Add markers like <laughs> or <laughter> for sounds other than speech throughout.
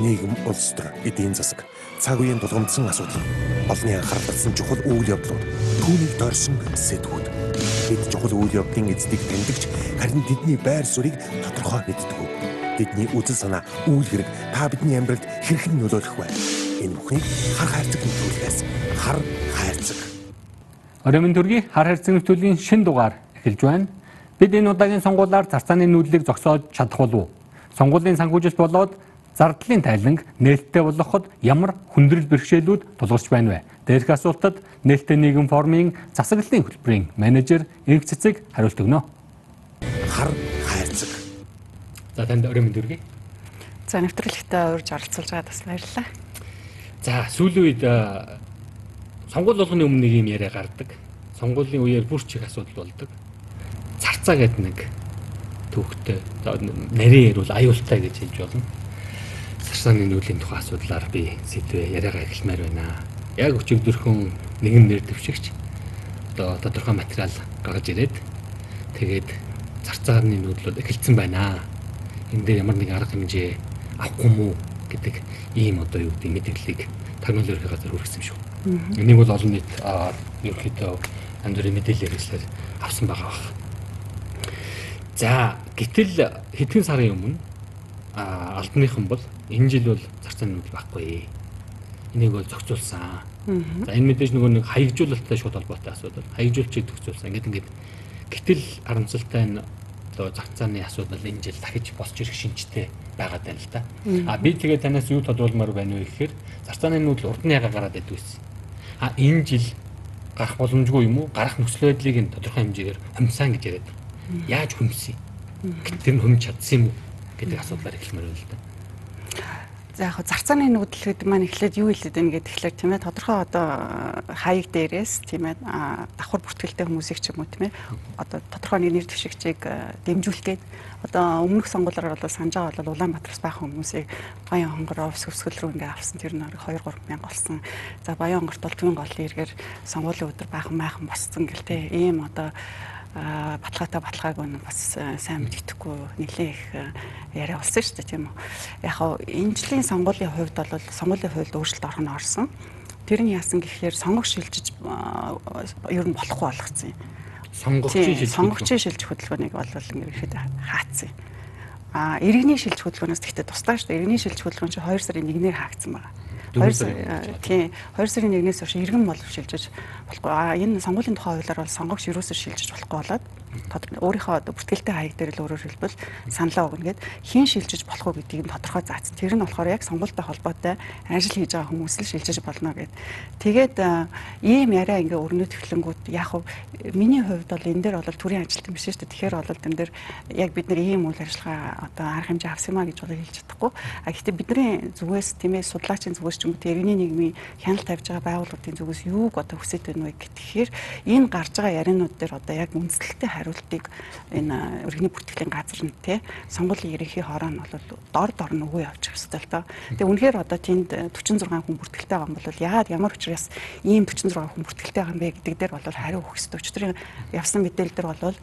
нийгэм, улс төр, эдийн засаг, цаг үеийн тулгамдсан асуудал, олонний анхаарал татсан чухал үйл явдлууд, түүнийг дорсон сэдвүүд. Бид чухал үйл явдлын эздийг тэмдэгч харин тэдний байр суурийг тодорхой мэддэг. Бидний үзэл санаа, үйл хэрэг та бидний амьдралд хэрхэн нөлөөлөх вэ? Энэ бүхнийг хар хайрцаг нөлөөлөхөөс хар хайрцаг. Оройн төргийн хар хайрцаг нөлөөлийн шин дугаар эхэлж байна. Бид энэ удаагийн сонгуулиар царцааны нүүдлийг зогсоож чадах болов уу? Сонгуулийн санхүүжилт болоод зардлын тайланг нээлттэй болгоход ямар хүндрэл бэрхшээлүүд тулгарч байна вэ? Дээрх асуултад нээлттэй нийгэм форумын засаглалын хөтөлбөрийн менежер Ирэг Цэцэг хариулт өгнө. Хар хайрцаг. За танд оройн төргий. За нэвтрүүлэгтээ урьж оролцуулж байгаад бас баярлалаа. За сүүлийн үед сонгуул болгоны өмнө нэг юм яриа гардаг. Сонгуулийн үеэр бүр чих асуудал болдог царцаа гэдэг нэг түүхтэй нарийн ярил аюултай гэж хэлж болно. Сарсааны нүүлийн тухай асуудлаар би сэдвээ яриагаа эхлэмээр байна. Яг өчигдөрхөн нэгэн нэр дэвшигч одоо тодорхой материал гаргаж ирээд тэгээд зарцааны нүүдлүүд эхэлсэн байна. Энэ дээр ямар нэгэн арга хэмжээ авахгүй мүү гэдэг ийм одоо юу гэдэг мэдээллийг тагнуул ерхий газар хүргэсэн шүү. Энийг бол олон нийт ерөөхдөө янз бүрийн мэдээлэл хэрэгслэр авсан байгаа байна. За гэтэл хэдхэн сарын өмнө албаныхан бол энэ жил бол зарцааны нүүдэл байхгүй. Энийг бол зохицуулсан. За энэ мэдээж нөгөө нэг хаягжуулалттай шууд холбоотой асуудал. Хаягжуулчийг зохицуулсан. Ингээд ингээд гэтэл харамсалтай нь одоо зарцааны асуудал энэ жил дахиж босч ирэх шинжтэй байгаад байна л да. А би тэгээ танаас юу тодруулмаар байна вэ гэхээр зарцааны нүүдэл урд нь яга гараад идэв гэсэн. А энэ жил гарах боломжгүй юм уу? Гарах нөхцөл байдлыг нь тодорхой хэмжээгээр хэмсэн гэж яриад Яаж хүмсэн юм? Тэр нь хүмж чадсан юм уу гэдэг асуудлаар эхлэмээр байна л да. За яг зарцааны нүүдэл гэдэг маань эхлээд юу хэлээд байна гэдэг тэгэхээр тийм ээ тодорхой одоо хаяг дээрээс тийм ээ давхар бүртгэлтэй хүмүүсийг ч юм уу тийм ээ одоо тодорхой нэг нэр дэвшигчийг дэмжүүлэх гээд одоо өмнөх сонгуулиар бол санаж байгаа бол Улаанбаатараас байх хүмүүсийг Баян хонгороо өсгөл рүү ингээ авсан тэр нэг 2 3 мянга болсон. За Баян хонгорт бол түүн голын эргээр сонгуулийн өдөр баахан майхан босцсон гэл те ийм одоо баталгаатай баталгааг нь бас сайн мэддэхгүй нэлээ их яриа болсон шүү дээ тийм үү. Яг хаа энэ жилийн сонгуулийн хувьд бол сонгуулийн хувьд өөрчлөлт орох нь орсон. Тэр нь яасан гэхээр сонгох шилжиж ер нь болохгүй болгоцсон юм. Сонгогчийн шилжих сонгогчийн шилжих хөдөлгөөнийг бол ингээд хаацсан. А иргэний шилжих хөдөлгөөнөөс тэгтээ туслаа шүү дээ. Иргэний шилжих хөдөлгөөн чинь 2 сарын 1-ээр хаагдсан байна. 2 сарын тийм 2 сарын 1-ээс хойш иргэн бол шилжиж болохгүй. А энэ сонгуулийн тухай хуулиар бол сонгогч юусоо шилжиж болохгүй болоод өөрийнхөө бүртгэлтэй хаяг дээр л өөрөөр хэлбэл саналаа өгнө гэд хэн шилжиж болох уу гэдгийг нь тодорхой заасан. Тэр нь болохоор яг сонгуультай холбоотой ажил хийж байгаа хүмүүс л шилжиж болно гэд. Тэгээд ийм яриа ингээ өрнөд төвлөнгүүд яг хав миний хувьд бол энэ дээр бол төрийн ажилтан биш шүү дээ. Тэгэхээр бол энэ дээр яг бид нар ийм үйл ажиллагаа одоо арга хэмжээ авсан маа гэж бол хэлж чадахгүй. А гэхдээ бидний зүгээс тийм ээ судлаачийн зүгээс ч юм уу тэрэгний нийгмийн хяналт тавьж байгаа байгууллагын зүгээс юуг одоо хүсэж байна вэ гэхээр энэ гарч байгаа ярианууд дээр одоо яг үндэслэлтэй хариултыг энэ өргөний бүртгэлийн газар нь те сонгуулийн ерөнхий хороо нь бол дор дор нь өгөө явуучих хэвээр л доо. Тэгээ үнэхээр одоо тэнд 46 хүн бүртгэлтэй байгаа юм бол яагаад ямар учраас ийм 46 хүн бүртгэлтэй байгаа юм бэ гэдэг дээр бол хариу өгөх хэрэгтэй. Өчтөрийн явсан мэдээлэл дээр бол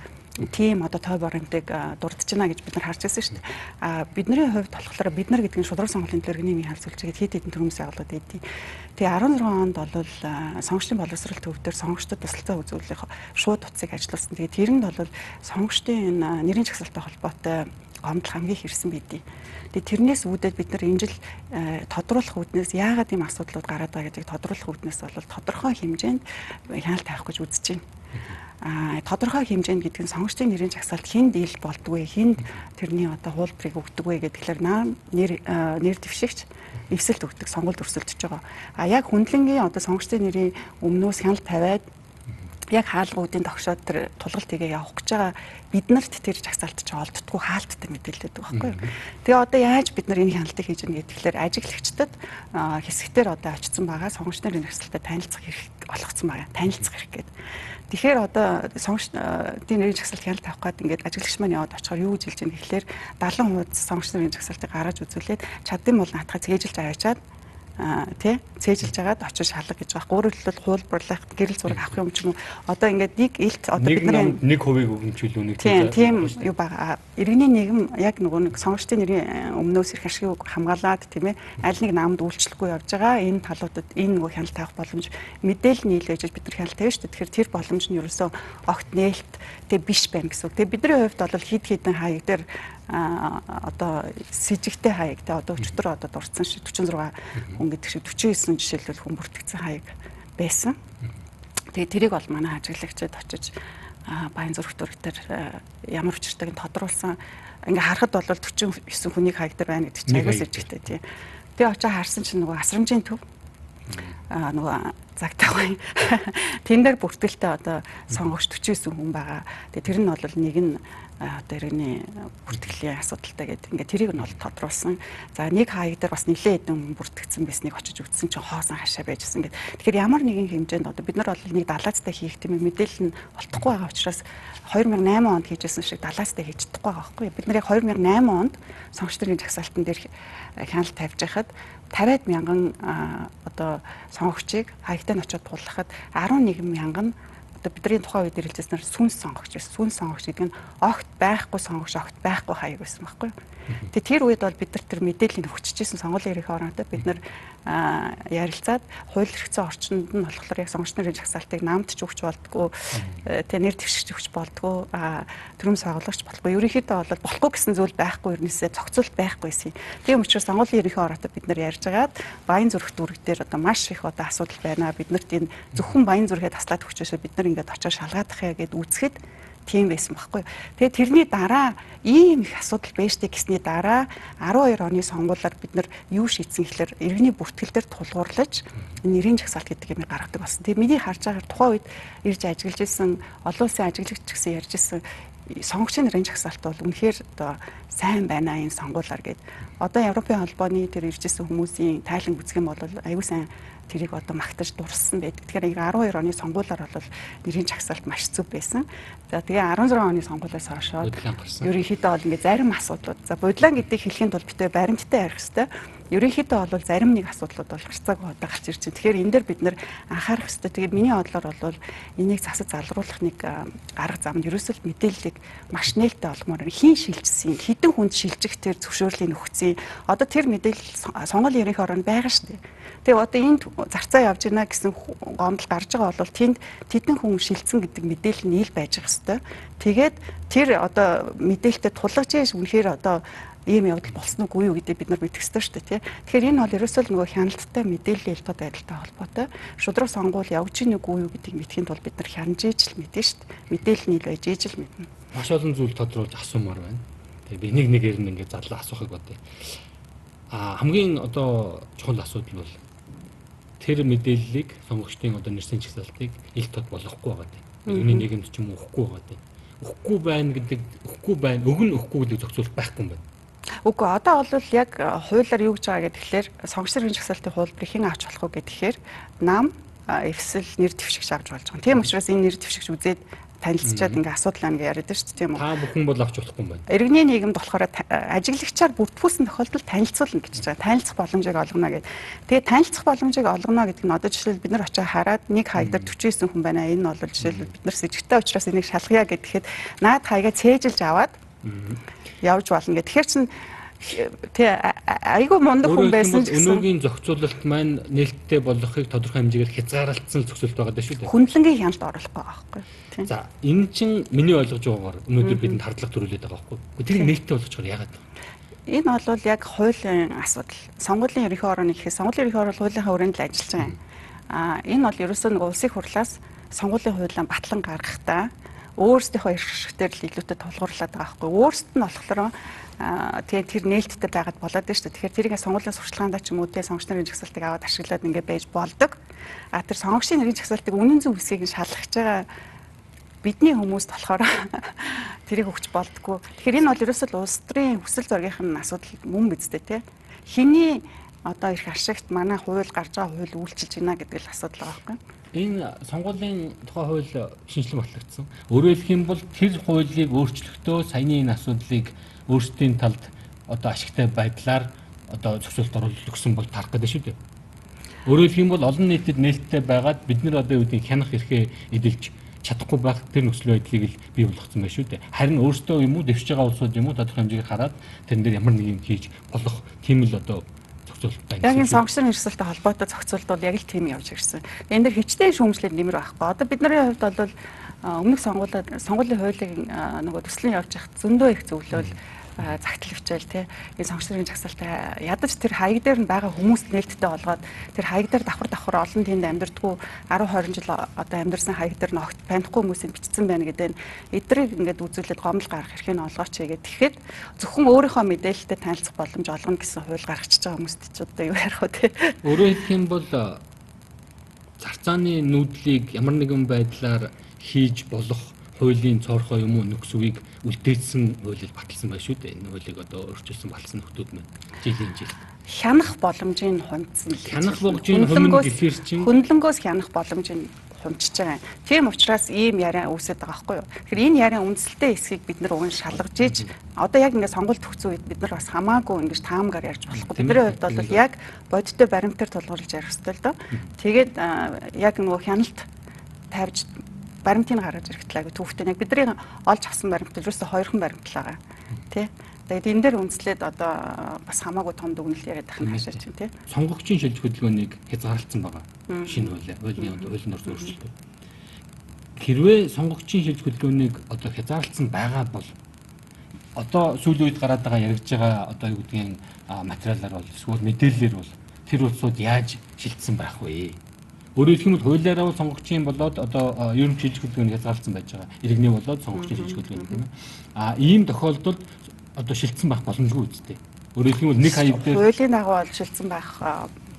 тийм одоо той баримтыг дурдж байна гэж бид нар харж байсан шүү дээ. А бидний хувьд болохоор бид нар гэдэг нь шудраг сонголтын төлөвлөгөөний хаалц үлчихэд хэд хэдэн төрөмс байгууллагууд эдий. Тэгээ 16 онд бол сонгогчдын боловсрол төв дээр сонгогчдод тусалцаа үзүүлэх шууд утсыг ажиллуулсан. Тэгээ тэрэнд бол сонгогчдын нэрийн чагсалтай холбоотой гомдол хамгийн хэрсэн байдیں۔ Тэгээ тэрнээс үүдээд бид нар энэ жил тодруулах үүднээс яагаад ийм асуудлууд гараад байгаа гэдгийг тодруулах үүднээс бол тодорхой хэмжээнд хяналт тавих гэж үзэж байна тодорхой хэмжээнд гэдэг нь сонгогчдын нэрийн жагсаалт хинд ил болдгүй хинд тэрний одоо хуулбарыг өгдөг вэ гэдгээр нэр нэр дэвшигч эвсэлт өгдөг сонгуульд өрсөлдөж байгаа. А яг хүндлэнгийн одоо сонгогчдын нэрийн өмнөөс хяналт тавиад яг хаалгуудын тогшоод тэр тулгалтыгээ явах гэж байгаа биднэрт тэр жагсаалт чи олддгүй хаалттай мэдээлэлтэй байхгүй юу. Тэгээ одоо яаж бид нар энэ хяналтыг хийж байгаа гэхээр ажиглагчдад хэсэгтэр одоо очсон байгаа сонгогчдын жагсаалтад танилцах хэрэг олгоцсон байгаа. Танилцах хэрэг гэдэг. Тэгэхээр одоо сонгогчдын нэрийн жагсаалт хяналт авах гээд ингээд ажиглагч маань яваад очихоор юу гэж хэлж байгаа гэхээр 70% сонгогчдын нэрийн жагсаалтыг гаргаж үзүүлээд чаддсан бол наатахыг цээжилж аваачаад аа тий цээжилж байгаад очиж шалга гэж байгаа. Хэлбэл хуулбарлах, гэрэл зураг авах юм ч юм уу. Одоо ингээд нэг илт одоо бидний нэг хувийг өгөмжүүлүү нэг тийм юу байгаа. Иргэний нийгэм яг нөгөө нэг сонгогчдын нэрийн өмнөөс ирэх ашиг хамгаалаад тийм ээ аль нэг наамд үйлчлэхгүй явж байгаа. Энэ талуудад энэ нөгөө хяналт тавих боломж мэдээлэл нийлээж бид нар хяналт тавьж шүү дээ. Тэгэхээр тэр боломж нь ерөөсөө огт нээлт тэг биш байна гэсэн үг. Тэгээ бидний хувьд бол хид хідэн хаяг дээр одоо с ิจ гтэй хаяг те одоо өчтөр одоо дурдсан шиг 46 хүн гэдэг шиг 49 жишээлбэл хүн бүртгэгдсэн хаяг байсан. Тэгээ тэрийг бол манай ажиглагчид очиж баян зүрх дүргтэр ямар учиртайг нь тодруулсан. Ингээ харахад бол 49 хүнийг хаяг дээр байна гэдэг чинь аягүй с ิจ гтэй тий. Тэгээ очиж харсан чинь нөгөө асрамжийн төв а нөгөө загтаагүй тэн дээр бүртгэлтэй одоо сонгогч 49 хүн байгаа. Тэгээ тэр нь бол нэг нь одоо иргэний бүртгэлийн асуудалтай гэдэг. Ингээ тэрийг нь бол тодруулсан. За нэг хаяг дээр бас нэлээд хэдэн бүртгэгдсэн байсныг очиж үзсэн чинь хоосон хашаа байжсэн гэдэг. Тэгэхээр ямар нэгэн хэмжээнд одоо бид нар бол нэг далаацтай хийх тийм мэдээлэл нь олдохгүй байгаа учраас 2008 онд хийжсэн шиг далаацтай хийж чадахгүй байгаа байхгүй. Бид нар яг 2008 онд сонгогч нарын жагсаалтан дээр хяналт тавьж байхад 50-аад мянган одоо сонгогчийг хаягтай нь очиод туллахад 11 мянган одоо бидний тухайн үед ирэлцээснээр сүнс сонгогч байсан. Сүнс сонгогч гэдэг нь огт байхгүй сонгогч огт байхгүй хаяг байсан байхгүй юу? Тэгээ тэр үед бол бид нар тэр мэдээллийг хүчижсэн сонгуулийн эрх орондоо бид нар ярилцаад хууль хэрэгцээ орчинд нь болохоор яг сонгогч нарын жагсаалтыг намд ч өгч болдгоо тэгээ нэр дэвшигч өгч болдгоо төрөм сонгоологч болохгүй ерөнхийдөө бол болохгүй гэсэн зүйл байхгүй ернээсээ зохицуулт байхгүйсэн. Тийм учраас сонгуулийн эрхийн ороотой бид нар ярьжгаад баян зүрх дүрэг дээр одоо маш их одоо асуудал байна. Бид нарт энэ зөвхөн баян зүрхээ таслаад өгчөөсөө бид нар ингээд очиж шалгаадах яа гэд үзэхэд тийм байсан байхгүй. Тэгээ тэрний дараа ийм их асуудал байжтэй гэсний дараа 12 оны сонгуулиар бид нар юу шийдсэн гэхээр иргэний бүртгэл дээр тулгуурлаж нэрийн жагсаалт гэдэг юм гаргадаг болсон. Тэгээ миний харж байгаагаар тухайн үед ирж ажиллаж исэн олон улсын ажиглагч гэсэн ярьж исэн сонгогчийн нэрийн жагсаалт бол үнэхээр одоо сайн байна энэ сонгуулиар гэд. Одоо Европын холбооны тэр иржсэн хүмүүсийн тайлан үзэх юм бол аюу сайн тэрийг одоо магтаж дурссан байдаг. Тэгэхээр 12 оны сонгуулиар бол нэрийн чагсаалт маш зөв байсан. За тэгээ 16 оны сонгуулиас хойш ерөнхийдөө бол ингээ зарим асуудлууд. За бодлон гэдэг хэлхийн тулд битээ баримттай ярих хэрэгтэй. Ерөнхийдөө бол зарим нэг асуудлууд бол гарцааг одоо гарч ирж байна. Тэгэхээр энэ дээр бид нэр анхаарах хэрэгтэй. Тэгээд миний бодлоор бол энийг засаж залруулах нэг арга зам нь ерөөсөө мэдээллийг маш нээлттэй олгомоор хийн шилжсэн, хідэн хүнд шилжих тэр зөвшөөрлийг өгсөн. Одоо тэр мэдээлэл сонгуулийн ерөнхий орон байгаа шүү дээ. Тэгээ одоо энд зарцаа явж байна гэсэн гомдол гарч байгаа бол тэнд тэдэн хүн шилцэн гэдэг мэдээлэл нь ил байж байгаа хэвээр. Тэгээд тэр одоо мэдээлэлтэд тулгаж яаш үнэхээр одоо ийм явдал болсон уу юу гэдэг бид нар мэдэх ёстой шүү дээ тий. Тэгэхээр энэ бол ерөөсөө л нөгөө хяналттай мэдээллийн элтод байдалтай холбоотой. Шудраг сонгуул явж ийн үгүй юу гэдгийг мэдхийн тулд бид нар хянаж ижил мэдэн шүү дээ. Мэдээлэл нь ил байж ижил мэднэ. Маш олон зүйл тодруулж асуумаар байна. Тэгээ би нэг нэгээр нь ингээд задлаа асуухыг бодъё. А хамгийн одоо чухал асуудал бол тэр мэдээллийг сонгогчдын одоо нэрсэн чагсаалтыг ил тод болгохгүй байгаа тийм. Юуны нийгэмд ч юм уу өгөхгүй байгаа тийм. Өгөхгүй байна гэдэг өгөхгүй байна, өгн өгөхгүй гэдэг зохицуулт байхгүй юм байна. Үгүй одоо бол яг хуулиар юу гэж байгаа гэхээр сонгогчдын чагсаалтын хуулбарыг хэн авч болох вэ гэхээр нам эвсэл нэр дэвшигч авч болж байгаа. Тийм учраас энэ нэр дэвшигч үзээд танилцчаад ингээ асуудал гэж яриад шүү дээ тийм үү. Та бүхэн бол авч болохгүй юм байна. Иргэний нийгэмд болохоор ажиглагчаар бүртгүүлсэн тохиолдолд танилцуулна гэж байгаа. Танилцах боломжийг олгоно гэдэг. Тэгээ танилцах боломжийг олгоно гэдэг нь одоо жишээл бид нар очиж хараад нэг хаяг дээр 49 хүн байна. Энэ бол жишээл бид нар сэжигтэй учраас энийг шалгая гэхэд наад хаягаа цээжилж аваад явж болно гэх. Тэгэхээр чин Тэ айгүй мундаг хүн байсан ч гэсэн өнөөгийн зохицуулалт маань нээлттэй болохыг тодорхой хэмжээгээр хязгаарлалтсан зохицуулалт байгаа даа шүү дээ. Хүндлэнгийн хяналт оруулахгүй байхгүй. За энэ чинь миний ойлгож байгаагаар өнөөдөр бидэнд хардлага төрүүлээд байгаа байхгүй. Тэр нээлттэй болгочоор яагаад вэ? Энэ бол яг хуулийн асуудал. Сонгуулийн ерөнхий орон гэхээс сонгуулийн ерөнхий орон хуулийнхаа хүрээнд л ажиллаж байгаа юм. Аа энэ бол ерөөсөө нэг улсын хурлаас сонгуулийн хуулиа батлан гаргахдаа өөрсдийнхөө эрх ашигтэр л илүүтэй тулгуурлаад байгаа байхгүй. Өөрсдөд нь болохоор тэгээ тэр нээлттэй байгаад болоод шүү дээ. Тэгэхээр тэрийг сонгуулийн сурчлагаандаа ч юм уу те сонгогч нарын жагсаалтыг аваад ашиглаад ингээ байж болдог. А тэр сонгогчийн нарын жагсаалтыг үнэн зөв хэсгийг нь шалгах байгаа бидний хүмүүст болохоор <laughs> тэрийг өгч болдгоо. Тэгэхээр энэ бол ерөөсөө улс төрийн хүсэл зоригын асуудал мөн бидтэй те. Хиний одоо их ашигт манай хууль гарч байгаа хууль үйлчилж байна гэдэг л асуудал байгаа байхгүй энэ сонгуулийн тухай хууль шинжилэн батлагдсан. Өөрөөр хэлэх юм бол тэр хуулийг өөрчлөхдөө саяны энэ асуудлыг өөрсдийн талд одоо ашигтай байдлаар одоо зохицуулт оруулалт өгсөн бол тарах гэдэг шүү дээ. Өөрөөр хэлэх юм бол олон нийтэд нээлттэй байгаад бид нар одоо юу гэдэг хянах эрхээ эдэлж чадахгүй байх тэр нөхцөл байдлыг л бий болгоцсон байх шүү дээ. Харин өөртөө юм уу дэвшиж байгаа улсууд юм уу тодорхой хэмжээг хараад тэрэн дээр ямар нэг юм хийж болох тийм л одоо зохицуулалттай. Яг энэ сонгогчдын хэрэгсэлтэй холбоотой зохицуултууд яг л тийм явж ирсэн. Энэ дэр хичнээн шүүмжлэл нэмэр байхгүй. Одоо бидний хувьд бол өмнөх сонгуулиуд сонгуулийн хуулийн нөгөө төслийн явж хат зөндөө их зөвлөл загтал хвчээл те энэ сонгогчдын жагсаалтай ядаж тэр хаяг дээр нь байгаа хүмүүс нээлттэй болгоод тэр хаяг дээр давхар давхар олон тэнд амьдэрдгүү 10 20 жил одоо амьдэрсэн хаяг дээр нь огт танихгүй хүмүүсийн бичсэн байна гэдэг нь эдрийг ингээд үзүүлээд гомдол гаргах хэрэг нь олгооч гэдэг. Тэгэхэд зөвхөн өөрийнхөө мэдээлэлтэй танилцах боломж олгоно гэсэн хууль гаргачихж байгаа хүмүүст ч одоо юу ярих вэ те. Өөрөөр хэлэх юм бол зарцааны нүүдлийг ямар нэгэн байдлаар хийж болох хуулийн цоорхоо юм уу нөхцөвийг үлдээсэн хуулийг баталсан байх шүү дээ. Энэ хуулийг одоо өөрчилсөн баталсан нөхдүүд маань жилийн жил хянах боломжийг хунцсан л хянах боломжийг өмнө гэхээр чинь хөндлөнгөөс хянах боломжийг хумчиж байгаа. Тийм учраас ийм яриа үүсэж байгаа байхгүй юу. Тэгэхээр энэ яриа үндсэлтэй хэсгийг бид нар уг нь шалгаж ийж одоо яг ингээд сонголт төгсөн үед бид нар бас хамаагүй ингэж таамгаар ярьж болохгүй. Бидний хувьд бол яг бодиттой баримтаар тулгуурлаж ярих хэрэгтэй л доо. Тэгээд яг нөгөө хяналт тавьж баримтыг гаргаж ирэхдээ айгу төвхтэй яг бидний олж авсан баримт ерөөсө хоёрхан баримт л байгаа. Тэ? Тэгээд энэ дээр үнслээд одоо бас хамаагүй том дүгнэлт яриад тахна хашаач чинь тий. Сонгогчийн шилж хөдөлгөөнийг хязгаарлалцсан байгаа. Шинэ хууль, хуулийн хуулийн дор өөрчлөлт. Хэрвээ сонгогчийн шилж хөдөлгөөнийг одоо хязгаарлалцсан байгаа бол одоо сүүлийн үед гараад байгаа яригдж байгаа одоо юу гэдгийг материалаар бол эсвэл мэдээллээр бол тэр улсууд яаж шилжсэн байх вэ? Өөрөөр хэлэх юм бол хуулиараа бол сонгогчийн болоод одоо ерөнхий шилжих хөдөлгөөнийг хязгаарлалцсан байж байгаа. Иргэний болоод сонгогчийн шилжих хөдөлгөөн юм. А ийм тохиолдолд одоо шилжсэн байх боломжгүй үстэй. Өөрөөр хэлэх юм бол нэг хаяг дээр хуулийн дагуу бол шилжсэн байх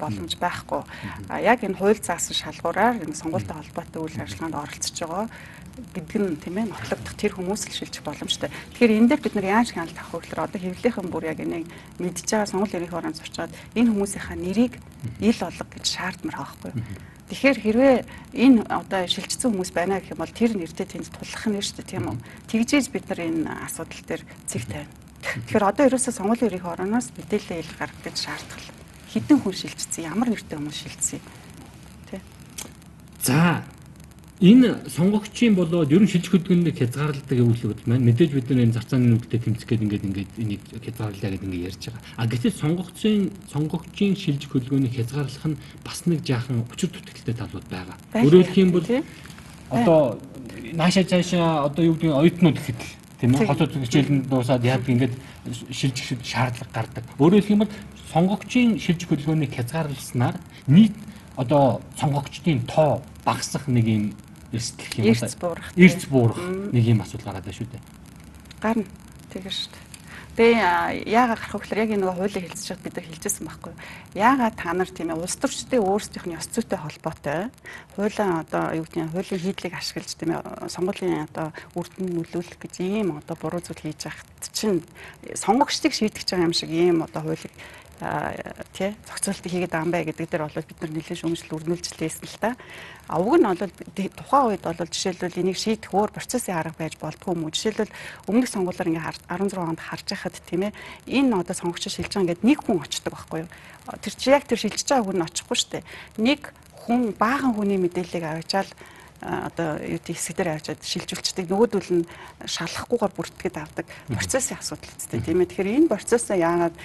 боломж байхгүй. Яг энэ хууль заасан шалгуураар энэ сонгуультай холбоотой үйл ажиллагаанд оролцож байгаа гэдэг нь тийм ээ нотлогдох тэр хүмүүс л шилжих боломжтой. Тэгэхээр энэ дээр бид нар яаж хяналт авах вэ гэхээр одоо хэвлийнхэн бүр яг энийг мэдж байгаа сонгуул эрхийн оронд зурчаад энэ хүмүүсийнхаа нэрийг ил олго гэж шаардмар байгаа байхгүй юу. Тэгэхээр хэрвээ энэ одоо шилжсэн хүмүүс байна гэх юм бол тэр нэртэй тэнд тулах нь шүү дээ тийм үү. Тэгжээж бид нар энэ асуудал дээр цэг тавина. Тэгэхээр одоо ерөөсөө сонгуулийн эрхийн орооноос мэдээлэл ил гаргах гэж шаардлагал. Хэдэн хүн шилжсэн, ямар нэртэй хүмүүс шилжсэн. Тэ. За Энэ сонгогчийн болоод ерөн шилжих хөдөлгөөнийг хязгаарладаг өвлөгд маань мэдээж бид нар энэ зарцааны нүдтэй тэмцэх гээд ингээд ингээд энийг хязгаарлаа гэдэг ингээд ярьж байгаа. А гэтэл сонгогчийн сонгогчийн шилжих хөдөлгөөнийг хязгаарлах нь бас нэг жаахан учир дутагдaltaй талууд байгаа. Өөрөөр хэлэх юм бол одоо наашаа цаашаа одоо юу гэдэг оюутнууд гэхэд тийм ээ хотод хичээлэнд дуусаад яадаг ингээд шилжих шаардлага гардаг. Өөрөөр хэлэх юм бол сонгогчийн шилжих хөдөлгөөнийг хязгаарласнаар нийт одоо сонгогчдын тоо багасах нэг юм эрсдэл юм байна. Эрс буурах. Эрс буурах нэг юм асуудал гараад байна шүү дээ. Гарна. Тэгэр шүү дээ. Тэгээ яагаад гарах вэ гэхээр яг энэ нөгөө хуулийг хэлцэж чад бид нар хэлжсэн байхгүй юу? Яагаад та нар тийм ээ улс төрчдийн өөрсдийнх нь ёс зүйтэй холбоотой хуулийн одоо юу гэдэг нь хуулийн хийдлийг ашиглаж тийм ээ сонгуулийн одоо үрдэн нөлөөлөх гэж ийм одоо буруу зүйл хийж байхад чинь сонгогчдыг шийдэж байгаа юм шиг ийм одоо хуулийг тий зохицуултыг хийгээд байгаа юм бай гэдэг дээр бол бид нар нэлээд шүүмжлэл өрнүүлж лээсэн л та. А уг нь бол тухайн үед бол жишээлбэл энийг шийдэх өөр процессын арга байж болдгоо юм уу? Жишээлбэл өмнөх сонгуулиар ингээ 16 онд харж байхад тийм ээ энэ одоо сонгогч шилж байгаа ингээд нэг хүн очдог байхгүй юу? Тэр чи яг тэр шилжиж байгаа хүн очихгүй шүү дээ. Нэг хүн баахан хүний мэдээллийг авчаал одоо юу тийм хэсэг дээр авчиад шилжүүлчдэг нөгөөдөл нь шалахгүйгээр бүртгэд авдаг процессын асуудал үстэй тийм ээ. Тэгэхээр энэ процессыг яагаад